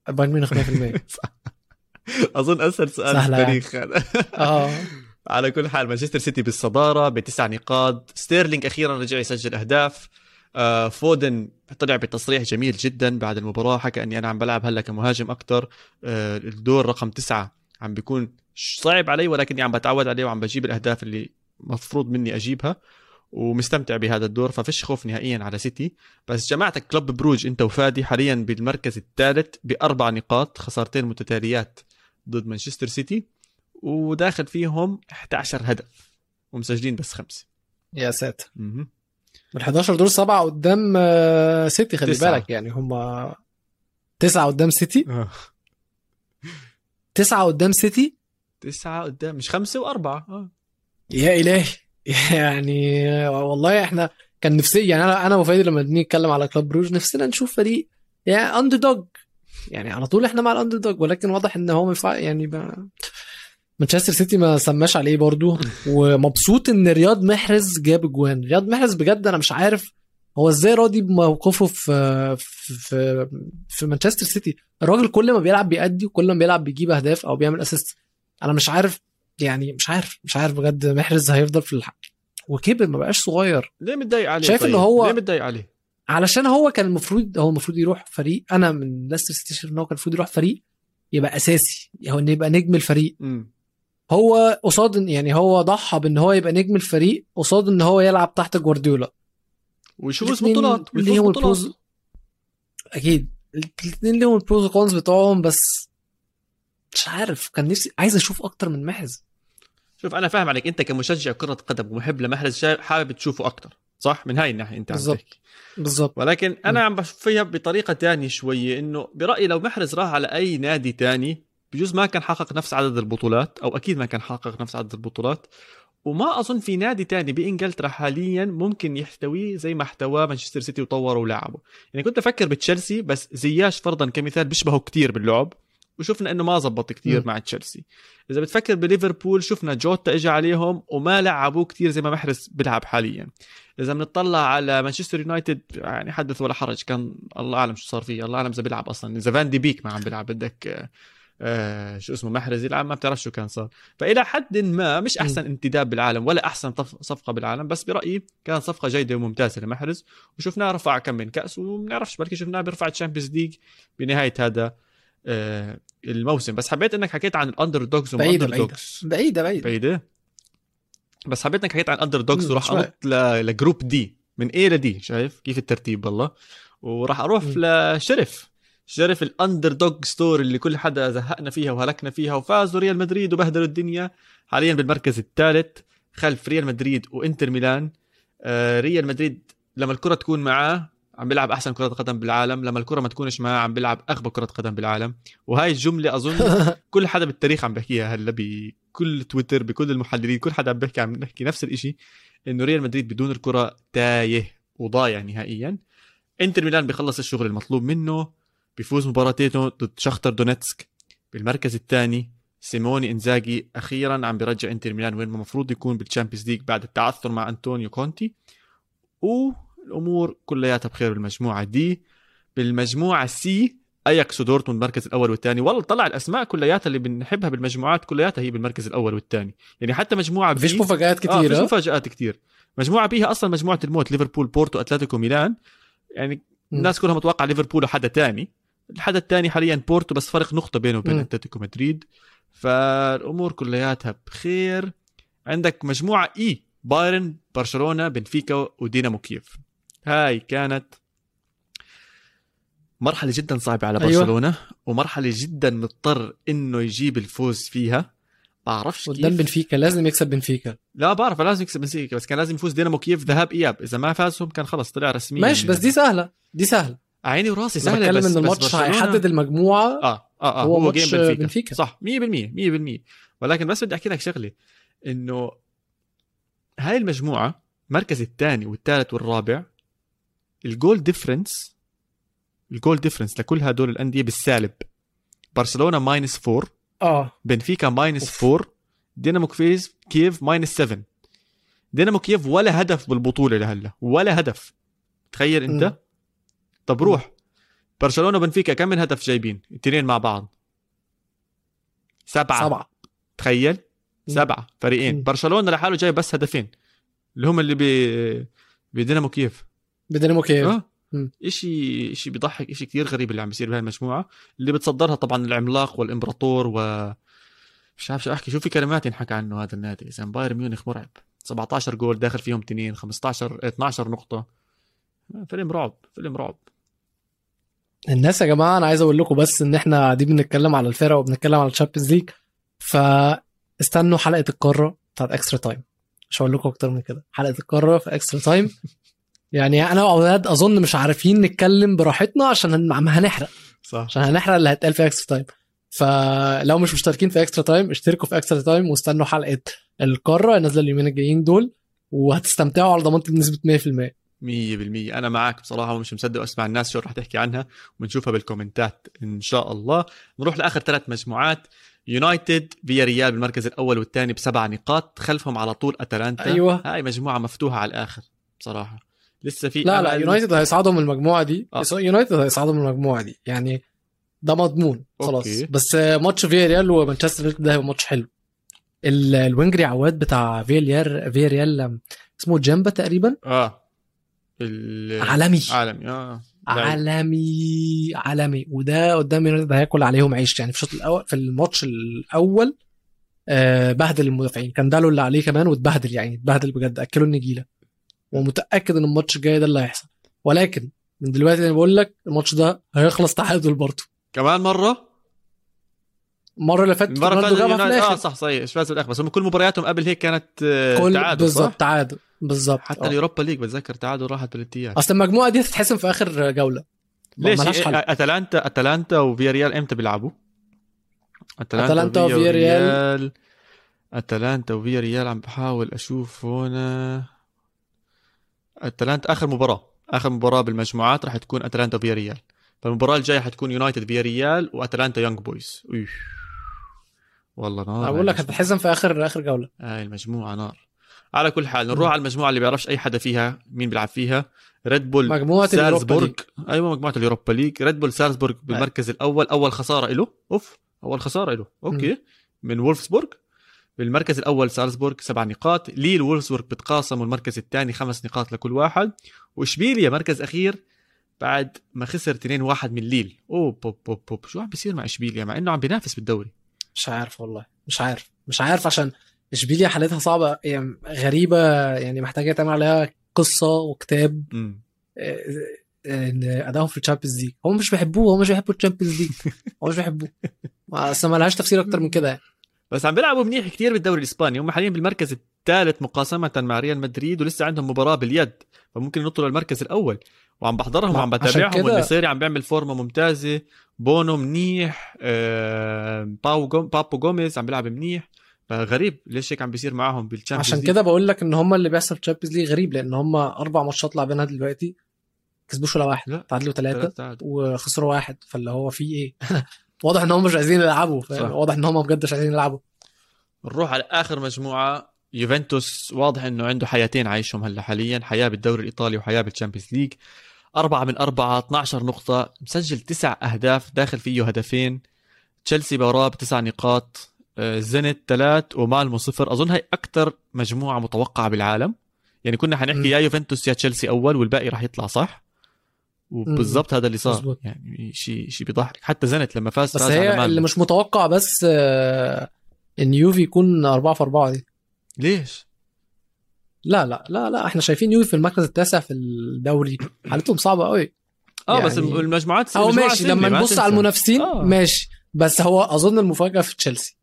بايرن ميونخ 100% *laughs* أظن أسهل سؤال في يعني. التاريخ. هذا *laughs* آه. على كل حال مانشستر سيتي بالصدارة بتسع نقاط. ستيرلينج أخيرا رجع يسجل أهداف. آه فودن طلع بتصريح جميل جدا بعد المباراة حكى أني أنا عم بلعب هلأ كمهاجم أكثر آه الدور رقم تسعة عم بيكون صعب علي ولكني عم بتعود عليه وعم بجيب الأهداف اللي مفروض مني أجيبها ومستمتع بهذا الدور ففيش خوف نهائيا على سيتي. بس جماعتك كلوب بروج أنت وفادي حاليا بالمركز الثالث بأربع نقاط خسارتين متتاليات ضد مانشستر سيتي وداخل فيهم 11 هدف ومسجلين بس خمسه يا ساتر. من 11 دول سبعة قدام آه، سيتي خلي تسعة. بالك. يعني هم تسعة قدام سيتي. تسعة قدام سيتي. تسعة قدام مش خمسة وأربعة. آه. يا إلهي. *laughs* يعني والله إحنا كان نفسي يعني أنا أنا وفادي لما بنيجي نتكلم على كلوب بروج نفسنا نشوف فريق يعني underdog يعني على طول إحنا مع ال underdog ولكن واضح إن هو مفع يعني ما مانشستر سيتي ما سماش عليه برضو. *laughs* ومبسوط إن رياض محرز جاب جوان. رياض محرز بجد أنا مش عارف هو إزاي راضي بموقفه في في في, في مانشستر سيتي. الراجل كل ما بيلعب بيأدي وكل ما بيلعب بيجيب أهداف أو بيعمل اسيست أنا مش عارف يعني مش عارف مش عارف بجد محرز هيفضل في الحق وكبر ما بقاش صغير. ليه متضايق عليه شايف طيب؟ إن هو- ليه متضايق عليه؟ علشان هو كان المفروض هو المفروض يروح فريق أنا من ليستر شايف إن هو كان المفروض يروح فريق يبقى أساسي هو انه يبقى نجم الفريق. مم. هو قصاد يعني هو ضحى بإن هو يبقى نجم الفريق قصاد إن هو يلعب تحت جوارديولا. ويشوف بطولات ليهم بطولات البروز أكيد. الاثنين ليهم البروز والكونز بتوعهم بس مش عارف كان نفسي عايز أشوف أكتر من محرز. شوف أنا فاهم عليك. أنت كمشجع كرة قدم ومحب لمحرز حابب تشوفه أكثر صح؟ من هاي الناحية أنت عم بالضبط. تحكي. بالظبط ولكن أنا عم بشوف فيها بطريقة تانية شوية إنه برأيي لو محرز راح على أي نادي تاني بجوز ما كان حقق نفس عدد البطولات أو أكيد ما كان حقق نفس عدد البطولات. وما أظن في نادي تاني بإنجلترا حاليا ممكن يحتويه زي ما احتواه مانشستر سيتي وطوره ولعبه يعني كنت أفكر بتشيلسي بس زياش فرضا كمثال بيشبهه كتير باللعب. وشفنا إنه ما زبط كتير مم. مع تشيلسي. إذا بتفكر بليفربول شفنا جوتا اجى عليهم وما لعبوه كتير زي ما محرز بيلعب حاليا. إذا بنطلع على مانشستر يونايتد يعني حدث ولا حرج كان الله أعلم شو صار فيه. الله أعلم إذا بيلعب أصلا. إذا فان دي بيك ما عم بيلعب بدك آه، شو اسمه محرز يلعب ما بتعرف شو كان صار. فإلى حد ما مش أحسن انتداب بالعالم ولا أحسن صفقة بالعالم بس برأيي كانت صفقة جيدة وممتازة لمحرز. وشفناه رفع كم من كأس وما بنعرفش بركي شفناه بيرفع Champions League بنهاية هذا آه الموسم بس حبيت إنك حكيت عن ال underdogs بعيدة بعيدة. dogs بعيدة بعيدة. بعيدة؟ بس حبيت إنك حكيت عن underdog ز وراح. انط ل group D من A ل D شايف؟ كيف الترتيب والله؟ وراح أروح. لشيريف. شيريف ال underdog story اللي كل حدا زهقنا فيها وهلكنا فيها وفازوا ريال مدريد وبهدلوا الدنيا. حاليا بالمركز الثالث خلف ريال مدريد وإنتر ميلان. آه ريال مدريد لما الكرة تكون معاه عم بيلعب أحسن كرة قدم بالعالم. لما الكرة ما تكونش معاه عم بيلعب اغبى كرة قدم بالعالم. وهاي الجملة أظن *laughs* كل حدا بالتاريخ عم بحكيها هلأ بكل تويتر بكل المحللين. كل حدا عم بيحكي عم نحكي نفس الإشي إنه ريال مدريد بدون الكرة تايه وضايع نهائيا. إنتر ميلان بيخلص الشغل المطلوب منه بيفوز مباراتينه ضد شختر دونيتسك بالمركز الثاني. سيموني إنزاجي أخيرا عم بيرجع إنتر ميلان وين ما المفروض يكون بال Champions League بعد التعثر مع أنطونيو كونتي. والامور كلياتها بخير بالمجموعة D. بالمجموعة C أياكس ودورتموند المركز الأول والثاني. والله طلع الأسماء كلياتها اللي بنحبها بالمجموعات كلياتها هي بالمركز الأول والثاني. يعني حتى مجموعة B- مفاجآت آه كتير في آه مفاجآت كتير. مجموعة B هي أصلا مجموعة الموت. ليفربول بورتو أتلتيكو ميلان. يعني. الناس كلها متوقع ليفربول وحدا تاني. الحدا الثاني حاليا بورتو بس فرق نقطة بينه وبين. أتلتيكو مدريد. فالأمور كلياتها بخير. عندك مجموعة E بايرن برشلونة بنفيكا ودينامو كييف. هاي كانت مرحلة جدا صعبة على أيوة. برشلونة ومرحلة جدا مضطر إنه يجيب الفوز فيها. بعرفش قدام كيف. بنفيكا لازم يكسب بنفيكا. لا بعرف لازم يكسب بنفيكا بس كان لازم يفوز دينامو كييف ذهاب إياب. إذا ما فازهم كان خلص طلع رسميا. ماشي بس دي سهلة دي سهلة. عيني وراسي بتكلم بس ان بس الماتش هيحدد المجموعة. آه آه آه هو هو, جيم بنفيكا. بنفيكا. صح 100% 100% ولكن بس بدي أحكي لك شغلة إنه هاي المجموعة المركز الثاني والثالث والرابع ال goal difference ال goal difference لكل هدول الأندية بالسالب. برشلونة minus 4 آه. بنفيكا minus 4 دينامو كيف كيف minus 7 دينامو كيف ولا هدف بالبطولة لهلأ ولا هدف. تخيل أنت؟ مم. طب روح. برشلونة وبنفيكا كم من هدف جايبين؟ الاثنين مع بعض. سبعة. سبعة. تخيل. سبعة. فريقين. مم. برشلونة لحاله جايب بس هدفين اللي هم اللي ب بدينامو كيف بدينامو كيف. مم. اشي إشي بيضحك إشي كثير غريب اللي عم بيصير بهاي المجموعه اللي بتصدرها طبعا العملاق والإمبراطور و مش عارف شو أحكي. شو في كلمات ينحكى عنه هذا النادي؟ إذا بايرن ميونخ مرعب. 17 جول داخل فيهم اثنين 15 12 نقطة. فيلم رعب فيلم رعب. الناس يا جماعة أنا عايز أقول لكم بس إن إحنا قاعدين بنتكلم على الفرق وبنتكلم على ال Champions League فاستنوا حلقة القارة بتاعت Extra Time مش هقول لكم أكتر من كده. حلقة القارة في Extra Time *laughs* يعني أنا وأولاد أظن مش عارفين نتكلم براحتنا عشان هنحرق. صح. عشان هنحرق اللي هيتقال في Extra Time فلو مش مشتركين في Extra Time اشتركوا في Extra Time واستنوا حلقة القارة نازلة اليومين الجايين دول وهتستمتعوا على ضمانتي بنسبة 100% مية بالمية أنا معك بصراحة ومش مصدق أسمع الناس شو رح تحكي عنها ونشوفها بالكومنتات إن شاء الله. نروح لآخر ثلاث مجموعات. يونايتد فيا ريال بالمركز الأول والثاني بسبع نقاط خلفهم على طول أتلانتا. أيوة. هاي مجموعة مفتوحة على الآخر بصراحة. لسه في لا لا. يونايتد هيصعدوا من المجموعة دي. آه. يونايتد هيصعدوا من المجموعة دي. يعني ده مضمون. خلاص. okay. بس ماتش فيا ريال ومانشستر يونايتد ده هيبقى ماتش حلو. ال- ال winger عواد بتاع فيا ريال فيا ريال اسمه جامبا تقريبا. ال- عالمي. عالمي لعيب. عالمي عالمي. وده قدام يونايتد هياكل عليهم عيش. يعني في الشوط الأول في الماتش الأول آه بهدل المدافعين. كان ده له اللي عليه كمان واتبهدل يعني اتبهدل بجد. اكلوا النجيلة. ومتأكد إن الماتش الجاي ده اللي هيحصل. ولكن من دلوقتي أنا بقول لك الماتش ده هيخلص تعادل برضه. كمان مرة؟ المرة اللي فاتت المرة رونالدو فاتت الآخر. صح صحيح. فاز بالاخر بس هم كل مبارياتهم قبل هيك كانت آه، كل تعادل؟ بالظبط تعادل. بالظبط. حتى آه. ال Europa League بتذكر تعادل راحت بالامتياز أصل المجموعة دي هتتحسم في آخر جولة. ليش؟ إيه- حل. أتلانتا أتلانتا وفيا ريال إمتى بيلعبوا؟ أتلانتا وفيا ريال. أتلانتا وفيا ريال عم بحاول أشوف هنا اتلانتا آخر مباراة. آخر مباراة بالمجموعات راح تكون أتلانتا وفيا ريال. فالمباراة الجاية حتكون يونايتد فيا ريال وأتلانتا يونج بويز. أوف. والله نار. أنا بقول لك هتتحسم في اخر آخر جولة. هاي المجموعة نار. على كل حال نروح على المجموعة اللي بيعرفش أي حدا فيها مين بيلعب فيها. ريد بول مجموعة سالزبورغ. أيوه مجموعة ال Europa League. ريد بول سالزبورغ بالمركز الأول. أول خسارة له أوف أول خسارة له okay. من وولفسبورغ. بالمركز الأول سالزبورغ سبع نقاط ليل وولفسبورغ بتقاسموا المركز الثاني خمس نقاط لكل واحد وإشبيليا مركز أخير بعد ما خسر 2-1 من ليل. أوه بوب بوب بوب. شو عم بيصير مع إشبيليا؟ مع إنه عم بينافس بالدوري. مش عارف والله. مش عارف. مش عارف عشان إشبيليا حالتها صعبة يعني غريبة يعني محتاجة تعمل عليها قصة وكتاب امم آه، آه، إن ادائهم في ال Champions League. هم مش بيحبوه هم مش بيحبوا ال Champions League. *laughs* هم مش بيحبوه. اصل ما لهاش تفسير أكتر من كده يعني. بس عم بيلعبوا منيح كتير بالدوري الإسباني هم حاليا بالمركز الثالث مقاسمة مع ريال مدريد ولسه عندهم مباراة باليد فممكن ينطوا للمركز الأول وعم بحضرهم وعم بتابعهم والنصيري عم بيعمل فورمة ممتازة بونو منيح آه، باو جوم بابو جوميز عم بيلعب منيح فغريب ليش هيك عم بيصير معاهم بال Champions عشان. كده بقول لك إن هم اللي بيحصل في ال Champions League غريب لأن هم أربع ماتشات لاعبينها دلوقتي كسبوش ولا واحد. تعادلوا ثلاثة. وخسروا واحد فاللي هو في إيه *laughs* واضح إن هم مش عايزين يلعبوا. واضح إن هم بجد مش عايزين يلعبوا. نروح على آخر مجموعة. يوفنتوس واضح إنه عنده حياتين عايشهم هلا حاليا حياة بالدوري الإيطالي وحياة بال Champions League. أربعة من أربعة 12 نقطة مسجل تسع أهداف داخل فيه هدفين. تشيلسي وراه بتسع نقاط آه، زنت ثلاث ومالمو صفر. أظن هاي أكثر مجموعة متوقعة بالعالم. يعني كنا. حنحكي يا يوفنتوس يا تشيلسي أول والباقي راح يطلع صح؟ وبالضبط هذا اللي صار مزبوط. يعني شيء شيء بيضحك حتى زنت لما فاز بس هي. اللي مش متوقع بس آه، إن يوفي يكون أربعة في أربعة دي ليش؟ لا لا لا لا إحنا شايفين يوفي في المركز التاسع في الدوري حالتهم صعبة قوي آه يعني- بس المجموعات أو ماشي لما ما نبص. على المنافسين آه. ماشي بس هو أظن المفاجأة في تشيلسي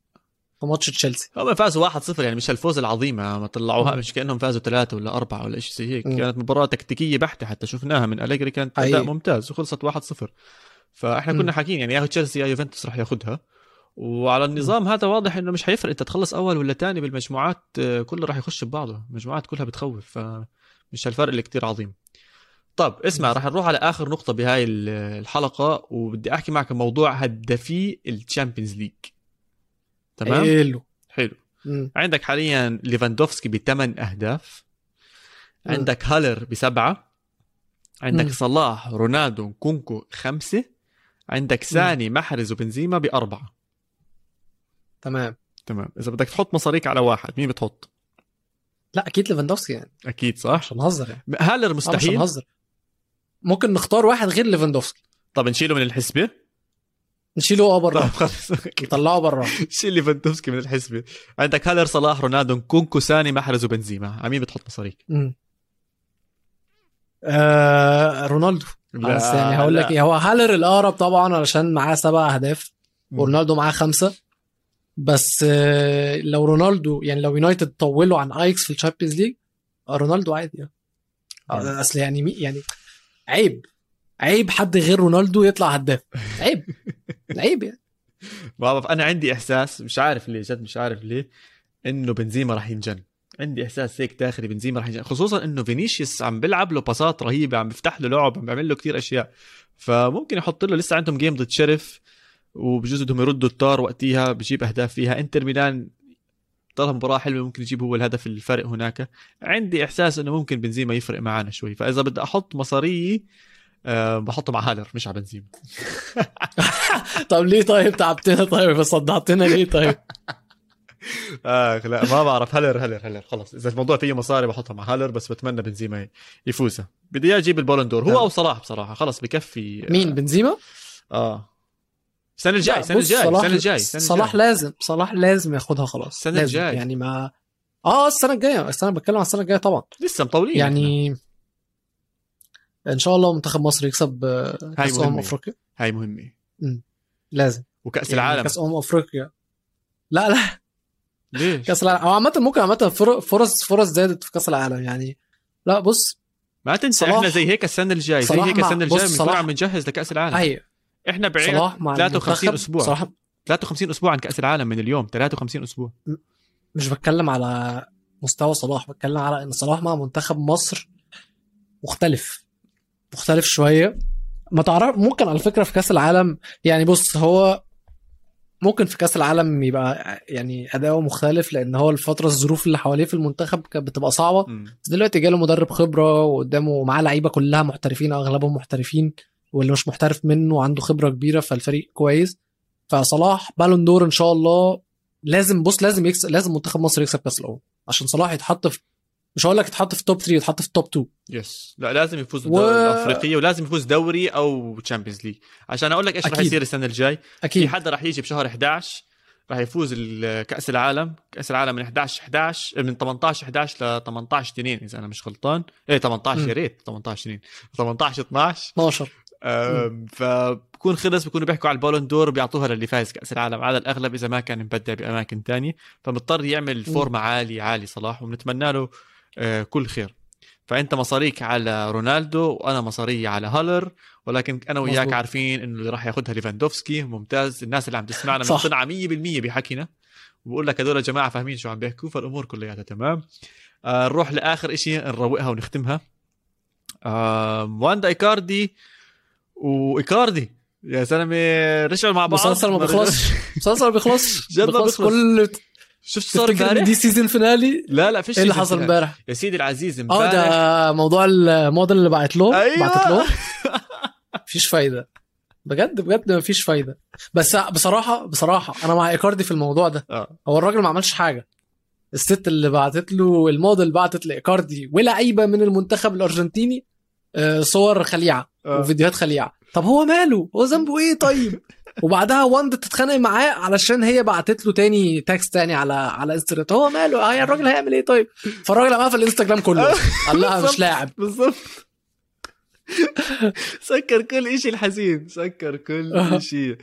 في ماتش تشيلسي هم فازوا 1-0 يعني مش الفوز العظيمه ما طلعوها. مش كأنهم فازوا ثلاثة ولا أربعة ولا شيء زي هيك. كانت مباراة تكتيكية بحتة حتى شفناها من أليجري كانت. أداء ممتاز وخلصت 1-0 فإحنا. كنا حاكيين يعني يا تشيلسي يا يوفنتوس راح ياخذها وعلى النظام هذا واضح إنه مش حيفرق أنت تخلص أول ولا ثاني بالمجموعات آه، كله راح يخش ببعضه المجموعات كلها بتخوف فمش هالفرق اللي كتير عظيم طب اسمع راح نروح على آخر نقطة بهاي ال- الحلقة وبدي أحكي معك موضوع هدافي ال Champions League تمام؟ حلو. حلو. مم. عندك حاليا ليفاندوفسكي بثمان أهداف. مم. عندك هالر بسبعة. عندك مم. صلاح رونالدو كونكو خمسة. عندك ساني محرز وبنزيما بأربعة. تمام. تمام. إذا بدك تحط مصاريك على واحد مين بتحط؟ لا أكيد ليفاندوفسكي يعني. أكيد صح؟ مش هنهزر يعني. هالر آه، مش مستحيل. هنهزر. ممكن نختار واحد غير ليفاندوفسكي. طب نشيله من الحسبة؟ نشيله بره خلص نطلعه بره شيل ليفاندوفسكي من الحسبة. عندك هالر صلاح رونالدو كونكو ساني محرز وبنزيما. على مين بتحط مصاريك. آه رونالدو. بس يعني هقول لك إيه هو هالر الأقرب طبعا علشان معاه سبع أهداف. ورونالدو معاه خمسة. بس آه لو رونالدو يعني لو يونايتد طولوا عن ايكس في ال Champions League آه، رونالدو عادي. أصل يعني مي يعني عيب. عيب حد غير رونالدو يطلع هداف. عيب. عيب يعني. ما بعرف أنا عندي إحساس مش عارف ليه جد مش عارف ليه إنه بنزيما راح ينجن. عندي إحساس هيك داخلي بنزيما راح ينجن خصوصا إنه فينيسيوس عم بيلعب له باصات رهيبة عم بيفتح له لعب عم بيعمل له كتير أشياء. فممكن يحط له لسه عندهم game ضد شيريف وبجوز بدهم يردوا الطار وقتها بجيب أهداف فيها. إنتر ميلان طلع مباراة حلوة ممكن يجيب هو الهدف الفرق هناك. عندي إحساس إنه ممكن بنزيما يفرق معنا شوي. فإذا بدي أحط مصاريي أه بحطه مع هالر مش على بنزيما. *laughs* طب ليه طيب؟ تعبتنا طيب صدعتنا ليه طيب؟ *laughs* آه لا ما بعرف. هلر هلر هلر خلص إذا الموضوع فيه مصاري بحطها مع هلر بس بتمنى بنزيما يفوزها بدي إياه يجيب البولن دور. هو نعم. أو صلاح بصراحة. خلص بكفي. مين بنزيما؟ آه. السنة الجاي بص، الجاي صلاح- السنة الجاي السنة صلاح. لازم صلاح لازم ياخدها خلاص. السنة لازم. الجاي. يعني ما آه السنة الجاية السنة بتكلم عن السنة الجاية طبعا. لسه مطولين يعني إن شاء الله منتخب مصر يكسب آه، كأس أمم. أفريقيا. هاي مهمة. لازم. وكأس يعني العالم. كأس أمم أفريقيا. لا لا. ليش؟ كأس العالم. أو عامة ممكن عامة فر- فرص فرص زادت في كأس العالم. يعني لا بص. ما تنسى صلاح- إحنا زي هيك السنة الجاي زي هيك السنة الجاية بنكون عم نجهز لكأس العالم. هي إحنا بعيد صلاح مع 53 المنتخب أسبوع. صلاح 53 أسبوع عن كأس العالم من اليوم 53 أسبوع. مش بتكلم على مستوى صلاح بتكلم على إن صلاح مع منتخب مصر مختلف. مختلف شوية. ما تعرف ممكن على فكرة في كأس العالم يعني بص هو ممكن في كأس العالم يبقى يعني أداؤه مختلف لأن هو الفترة الظروف اللي حواليه في المنتخب كانت بتبقى صعبة. بس دلوقتي جاله مدرب خبرة وقدامه معاه لعيبة كلها محترفين أغلبهم محترفين واللي مش محترف منه عنده خبرة كبيرة فالفريق كويس. فصلاح Ballon d'Or إن شاء الله لازم بص لازم يكسب لازم منتخب مصر يكسب كأس الأمم عشان صلاح يتحط في مش هقول لك يتحط في ال top 3 يتحط في ال top 2 yes لا لازم يفوز و- الافريقيه ولازم يفوز دوري أو Champions League عشان أقول لك إيش راح. يصير السنة الجاي. في أكيد. حدا راح يجي بشهر 11 راح يفوز ال- كأس العالم. كأس العالم من 11 11 من 18 11 ل 18 2 إذا أنا مش غلطان. إيه 18 مم. يا ريت 18 2 18 12 12 أم، فبكون خلص بكونوا بيحكوا على البالون دور وبيعطوها للي فاز كأس العالم. على الأغلب إذا ما كان مبدع بأماكن تانية. فمضطر يعمل فورمة عالي عالي صلاح وبنتمنى له آه، كل خير. فأنت مصاريك على رونالدو وأنا مصاري على هالر ولكن أنا وياك مظبوط. عارفين إنه اللي راح ياخذها ليفاندوفسكي ممتاز. الناس اللي عم تسمعنا. مقتنعه 100% بحكينا. وبقول لك هدول جماعة فاهمين شو عم بيحكوا فالأمور كلياتها تمام. آه نروح لآخر شيء نروقها ونختمها. آه واندا ايكاردي وإيكاردي. يا زلمة رجعوا مع بعض. مسلسل ما بيخلصش. مسلسل ما بيخلصش. *laughs* جد ما بيخلص. كل شفت صار امبارح؟ دي season finale لا لا فيش إيه اللي حصل. امبارح؟ يا سيدي العزيز آه امبارح ده موضوع الموديل اللي بعت له أيوة. بعتت له. *laughs* مفيش فايدة. بجد بجد مفيش فايدة. بس بصراحة بصراحة أنا مع إيكاردي في الموضوع ده. آه. هو الراجل ما عملش حاجة. الست اللي بعتت له الموديل بعتت لإيكاردي ولاعيبه من المنتخب الأرجنتيني آه، صور خليعة آه. وفيديوهات خليعة. طب هو ماله؟ هو ذنبه إيه طيب؟ *laughs* وبعدها واندا تتخانق معاه علشان هي بعتت له تاني text تاني على على انستغرام هو ماله؟ هي الراجل هيعمل إيه طيب؟ فالراجل قام قفل الانستغرام كله. *laughs* قال لها مش بالظبط. لاعب. بالضبط سكر كل إشي الحزين. سكر كل. *laughs* إشي.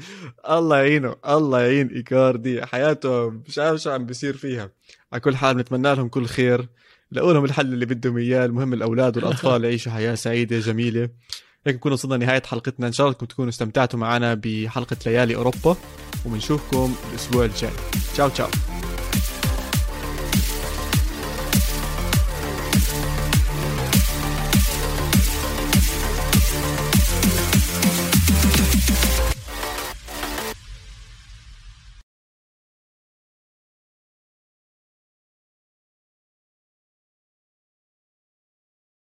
الله يعينه الله يعين إيكاردي. حياته مش عارف شو عم بيصير فيها. على كل حال نتمنى لهم كل خير. لقوا لهم الحل اللي بدهم إياه. المهم الأولاد والأطفال *laughs* يعيشوا حياة سعيدة جميلة. هيك نكون وصلنا لنهاية حلقتنا. إن شاء الله تكونوا استمتعتوا معنا بحلقة ليالي أوروبا وبنشوفكم الأسبوع الجاي. تشاو تشاو.